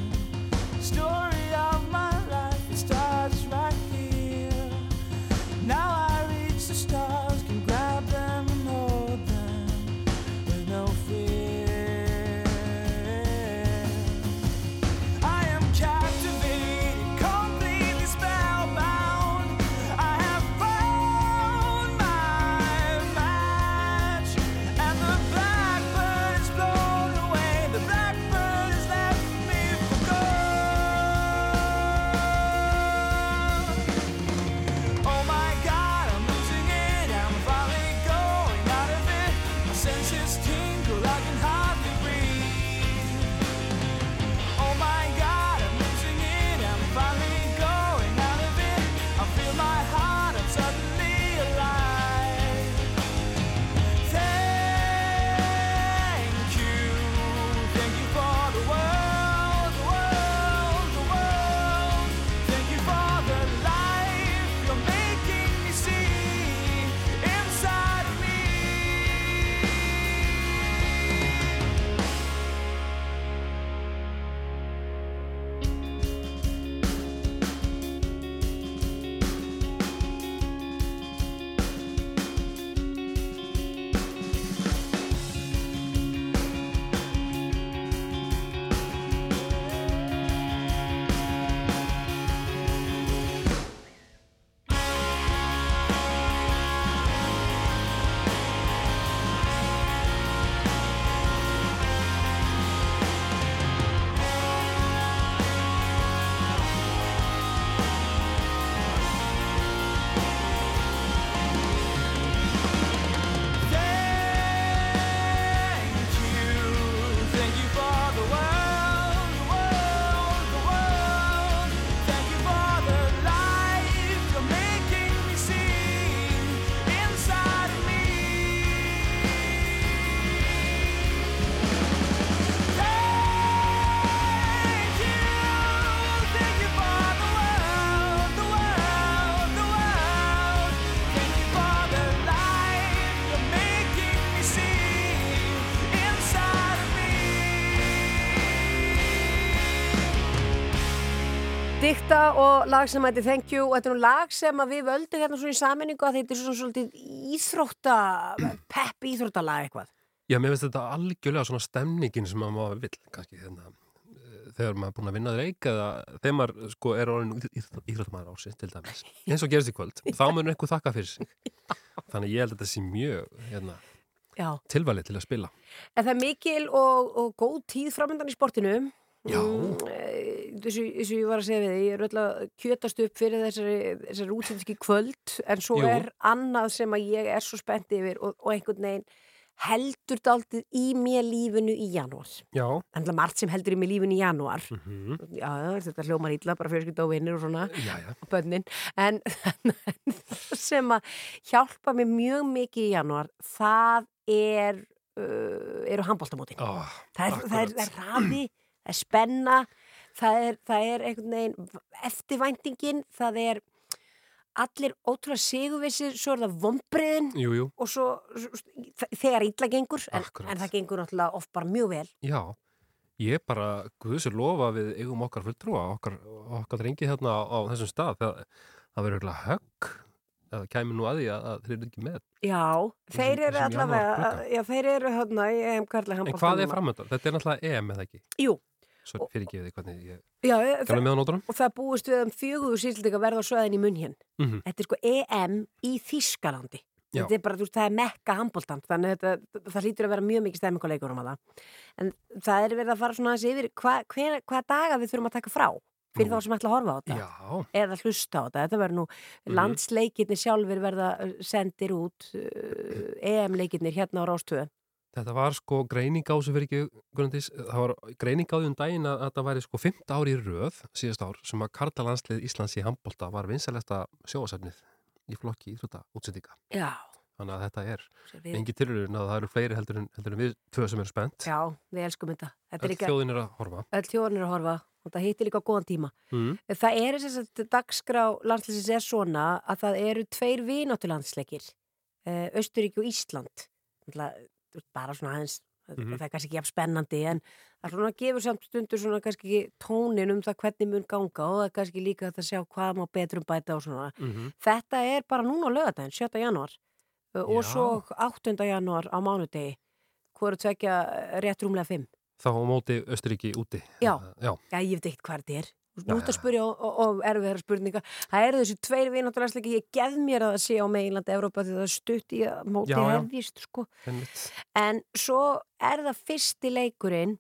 Dikta og lag sem hætti Thank You og þetta er nú lag sem við völdum hérna svona í saminningu að þetta er svona svolítið íþrótta pepp íþróttalag eitthvað. Já, mér finnst þetta algjörlega svona stemningin sem maður vill kannski hérna, þegar maður er búin að vinna þreik eða þegar maður sko er orðin íþróttamæður ásins til dæmis, eins og gerist í kvöld. Þá munur einhver þakka fyrir sig. Þannig ég held að þetta sé mjög hérna, Já. tilvalið til að spila. En það er mikil og, og góð tíð framöndan í sportinu þessu, þessu ég var að segja við ég er öll að kjötast upp fyrir þessari, þessari útsendski kvöld en svo Jú. er annað sem að ég er svo spennt yfir og, og einhvern veginn heldur daldið í mér lífinu í janúar. Já, En það er margt sem heldur í mér lífinu í janúar. mhm, Já, já, þetta hljómar illa, bara fjölskylda og vinnir og svona já, já. og bönnin en sem að hjálpa mér mjög mikið í janúar það er uh, eru handbóltamótin oh, það, er- er- er það er spenna það er, það er einhvern veginn eftirvæntingin, það er allir ótrúlega sigurvissir svo er það vombriðin og svo, svo þegar illa gengur en, en það gengur náttúrulega oft bara mjög vel já Ég bara, guðsir lofa að við eigum okkar fulltrúa, okkar, okkar drengi hérna á, á þessum stað, það, það verður eiginlega högg, eða kæmi nú að því að, að þeir eru ekki með. Já, þeir eru allavega já, þeir eru hérna í EM Karla En hvað er framöndan? Þetta er náttúrulega EM eða ekki? Jú. Svo fyrir ekki við hvernig ég Já, á nótunum. og það búist við um fjögur síldika verða á sveðin í munn hér Mhm. Þetta er sko EM í Þískalandi. Þetta er bara, þú veist, það er mekka handbóltant þannig að þetta, það hlýtur að vera mjög mikið stemminguleikur um það en það er verið að fara svona þessi yfir hva, hver, hvaða daga við þurfum að taka frá fyrir Nú. þá sem ætla að horfa á þetta Já. eða hlusta á þetta, þetta verður nú Mhm. landsleikirnir sjálfur verða uh, sendir út uh, EM-leikirnir hérna á Rástöðu Þetta var sko greining á þessu fyrir ekki, Gunnandís, það var greining á því um daginn að þetta væri sko 5 ári röð síðast ár sem að Karla landslið Íslands í handbólta var vinsalesta sjóasefnið í flokki íþrótta útsendinga. Já, Þannig að þetta er við- engi tilurinn að það eru fleiri heldur en, heldur en við tvö sem eru spennt. já, við elskum þetta Þetta Öll líka- þjóðin er að horfa. Öll þjóðin er að horfa og það hittir líka á góðan tíma. Mm. Það er þess að dagskrá landsleisins er svona að það eru tveir vináttu landsleikir, uh, Östuríki og Ísland. Bara svona aðeins, Mhm. það er kannski ekki af spennandi en það svona gefur samt stundur svona kannski tónin um það hvernig mun ganga og það er kannski líka að sjá hvað má betrum bæta og svona. Mhm. Þetta er bara núna lögadaginn, 7. janúar uh, og Já. svo 8. janúar á mánudegi, hvoru tvekja rétt rúmlega 5. Þá á móti Östuríki úti. Já. Já. Já, ég veit ekkert hvað þetta er. Nú ert að spyrja og, erfiðara spurninga. Það eru þessi tveir vináttulandsleiki, ég gef mér að það sé á meginlandi Evrópa því það stutt í að móti hefjist, sko. En svo er það fyrsti leikurinn,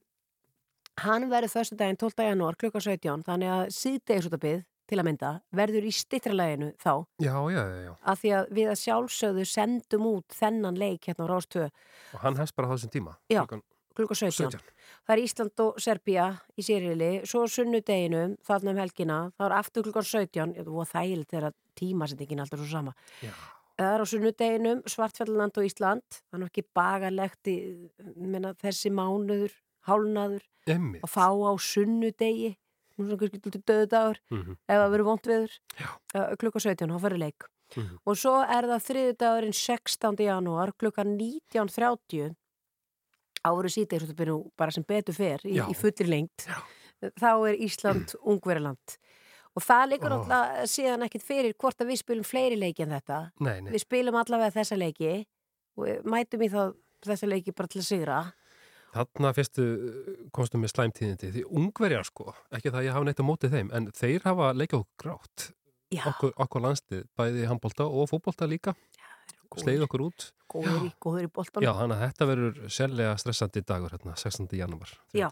hann verður föstu daginn 12. janúar klukkan 17, þannig að síðdegisútabið til að mynda verður í stittralæginu þá, Já, já, já, að því að við að sjálfsögðu sendum út þennan leik hérna á Rástöðu Og hann hefst bara þessum tíma. Já. Klukkan klukkan 17. 17. Það er Ísland og Serbía í sérili, svo sunnudeginum, þarna um helgina, þá er aftur klukkan 17, ég, og þægilegt þegar tímasendingin er alltaf svo sama. Já. Það er á sunnudeginum, Svartfjalland og Ísland, þannig ekki bagalegt í, menna, þessi mánuður, hálnaður, Einmitt. og fá á sunnudegi, nú svona kannski til döðdagur, Mhm. ef það verður vont veður, Já. uh, klukkan 17, þá fyrir leik. Mhm. Og svo er það þriðudagurinn 16. janúar, klukkan 19.30, áru síðdegisútabyrju bara sem betur fer í, í fullri lengt þá er Ísland ungverjaland. Og það liggur Ó. náttúrulega síðan ekkit fyrir hvort að við spilum fleiri leiki en þetta. Nei, nei. við spilum allavega þessa leiki og við mætum í þá þessa leiki bara til að sigra. Þarna fyrstu komstu með slæmtíðindi því ungverjar sko, ekki það að ég hafa neitt á móti þeim en þeir hafa leikjað okkur grátt. Já. okkur, okkur landslið, bæði handbólta og fótbólta líka sleið okkur út góður í, góður í boltanum Já, þannig að þetta verður sérlega stressandi dagur hérna, 16. janúar Já,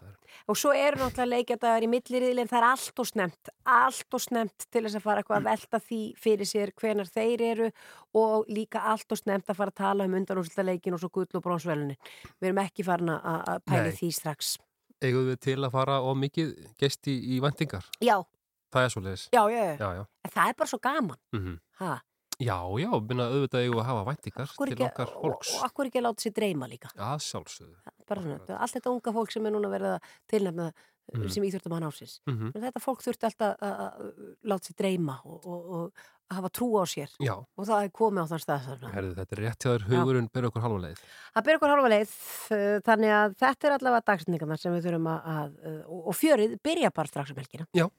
og svo eru náttúrulega leikjadagar í milliriðli en það er allt og snemt, allt og snemt til þess að fara eitthvað að velta því fyrir sér hvenar þeir eru og líka allt og snemt að fara að tala um undanúrslutaleikin og svo gull og brónsvelunin. Við erum ekki farin að- pæli Nei. því strax. Eigum við til að fara og mikið gest í, í vendingar? Já, Það er svo leiðis já, já, já. Já, já. En það er bara svo gaman. Mm Ha, Já, já, minna auðvitað við að hafa væntingar til okkar fólks og akkur ekki að láta sér dreyma líka. Já, sjálfsögðu Bara svona, þetta- allt þetta unga fólk sem er núna verið að tilnefna Mhm. sem íþjóttum hann ásins. Mhm. Men þetta fólk þurfti alltaf að, láta sér dreyma og, og, og að hafa trú á sér. Já. Og það er komið á þann stað. Herðu, þetta er rétt hjá þér hugurinn ber okkur halva leið Það byrja okkur halva leið, uh, þannig að þetta er allavega dagsendingarnar sem við þurfum að, að og, og fjörið byrja bara strax um helgina. Já.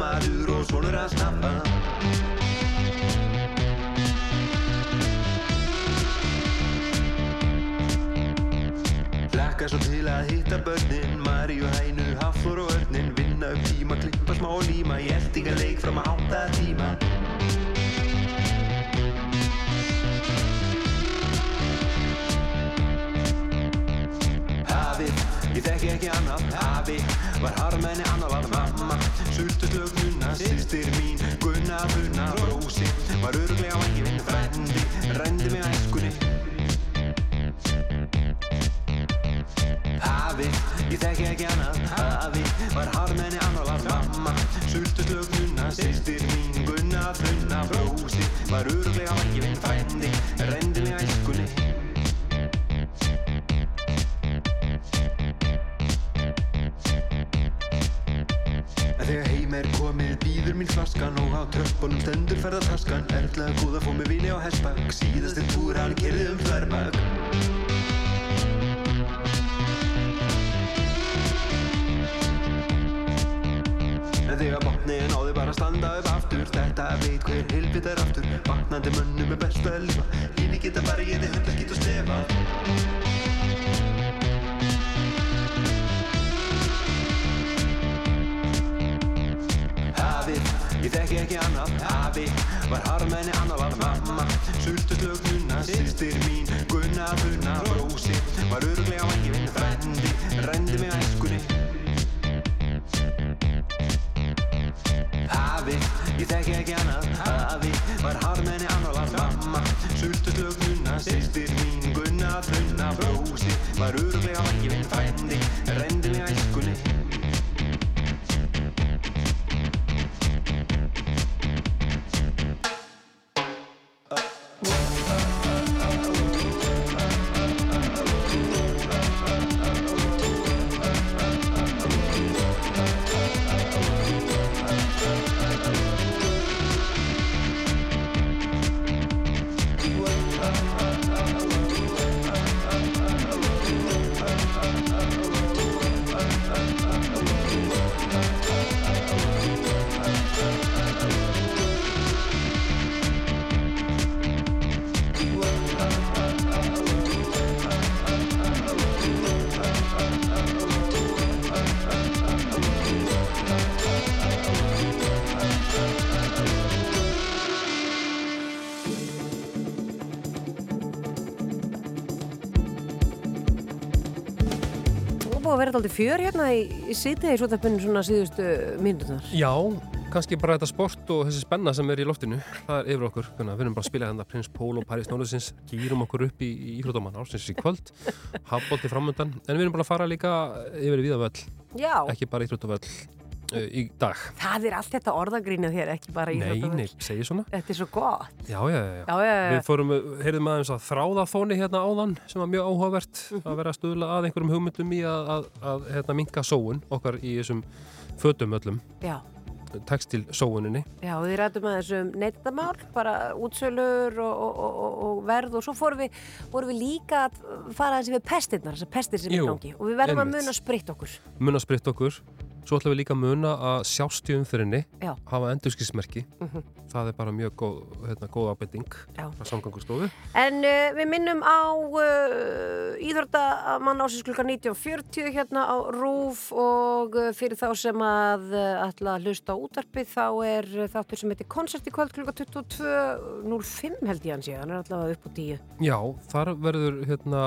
my Vera alltaf fjör hérna í, í síðdegi svo svona síðustu mínutunar. Já, kannski bara þetta sport og þessi spenna sem er í loftinu, það er yfir okkur. Við erum bara að spila hérna Prins Pól og Paris Nólusins, gýrum okkur upp í, í íþróttamann ársins í kvöld, hafbólti framöndan, en við erum bara að fara líka yfir í viðavöll, ekki bara íþróttavöll uh, í dag. það er allt þetta orðagrínið hér, ekki bara í Nei, nei, segir svona. Þetta er svo gott. Já, já, já. Já, já, já. Við fórum, heyrðum aðeins að þráða þóni hérna áðan sem var mjög áhugavert Mhm. að vera að stuðla að einhverjum hugmyndum í að, að, að hérna, minka sóun okkar í þessum fötum öllum, Já. textil sóuninni. Já, við rættum að þessum neyndamál, bara útsölur og, og, og, og- verð og svo fórum við, vorum við líka að fara þessi við pestirnar, þessar pestir sem er Jú, gangi og við verðum að muna að spritta okkur. Muna spritt okkur, svo ætlum við líka að muna að sjást í umþyrinni, Já. hafa endurskismerki, Mhm. það er bara mjög góð, hérna, góð ábending frá samgangustofu. En uh, við minnum á uh, Íþróttamann ásins klukkan 19.40 hérna á RÚF og uh, fyrir þá sem að uh, ætla að hlusta á útarpið þá er þáttur sem heitir Konsert í kvöld klukkan 22.05 held ég hann sé, hann er allavega upp á 10. Já, þar verður hérna,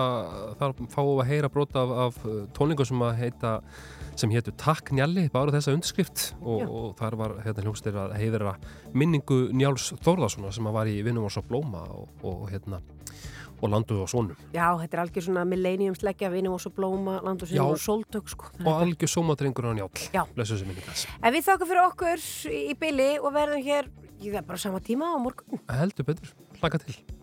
þar fáum við að heyra brota af, af uh, tónlingum sem að heita sem hétu Takk Njalli, bara þessa undirskrift og, og þar var hérna hljómsdýr að heiðra minningu Njáls Þórðarssona sem var í vinnum á Blóma og, og hérna og landuðu á sónum. Já, þetta er algjör svona millennium sleggja, vinum og svo blóma, sem og sóltök sko. og algjör sómadrengur á Njál Já. Lesu þessi minningas En við þakka fyrir okkur í, í byli og verðum hér, ég það bara sama tíma á morgun. Heldur betur, hlaka til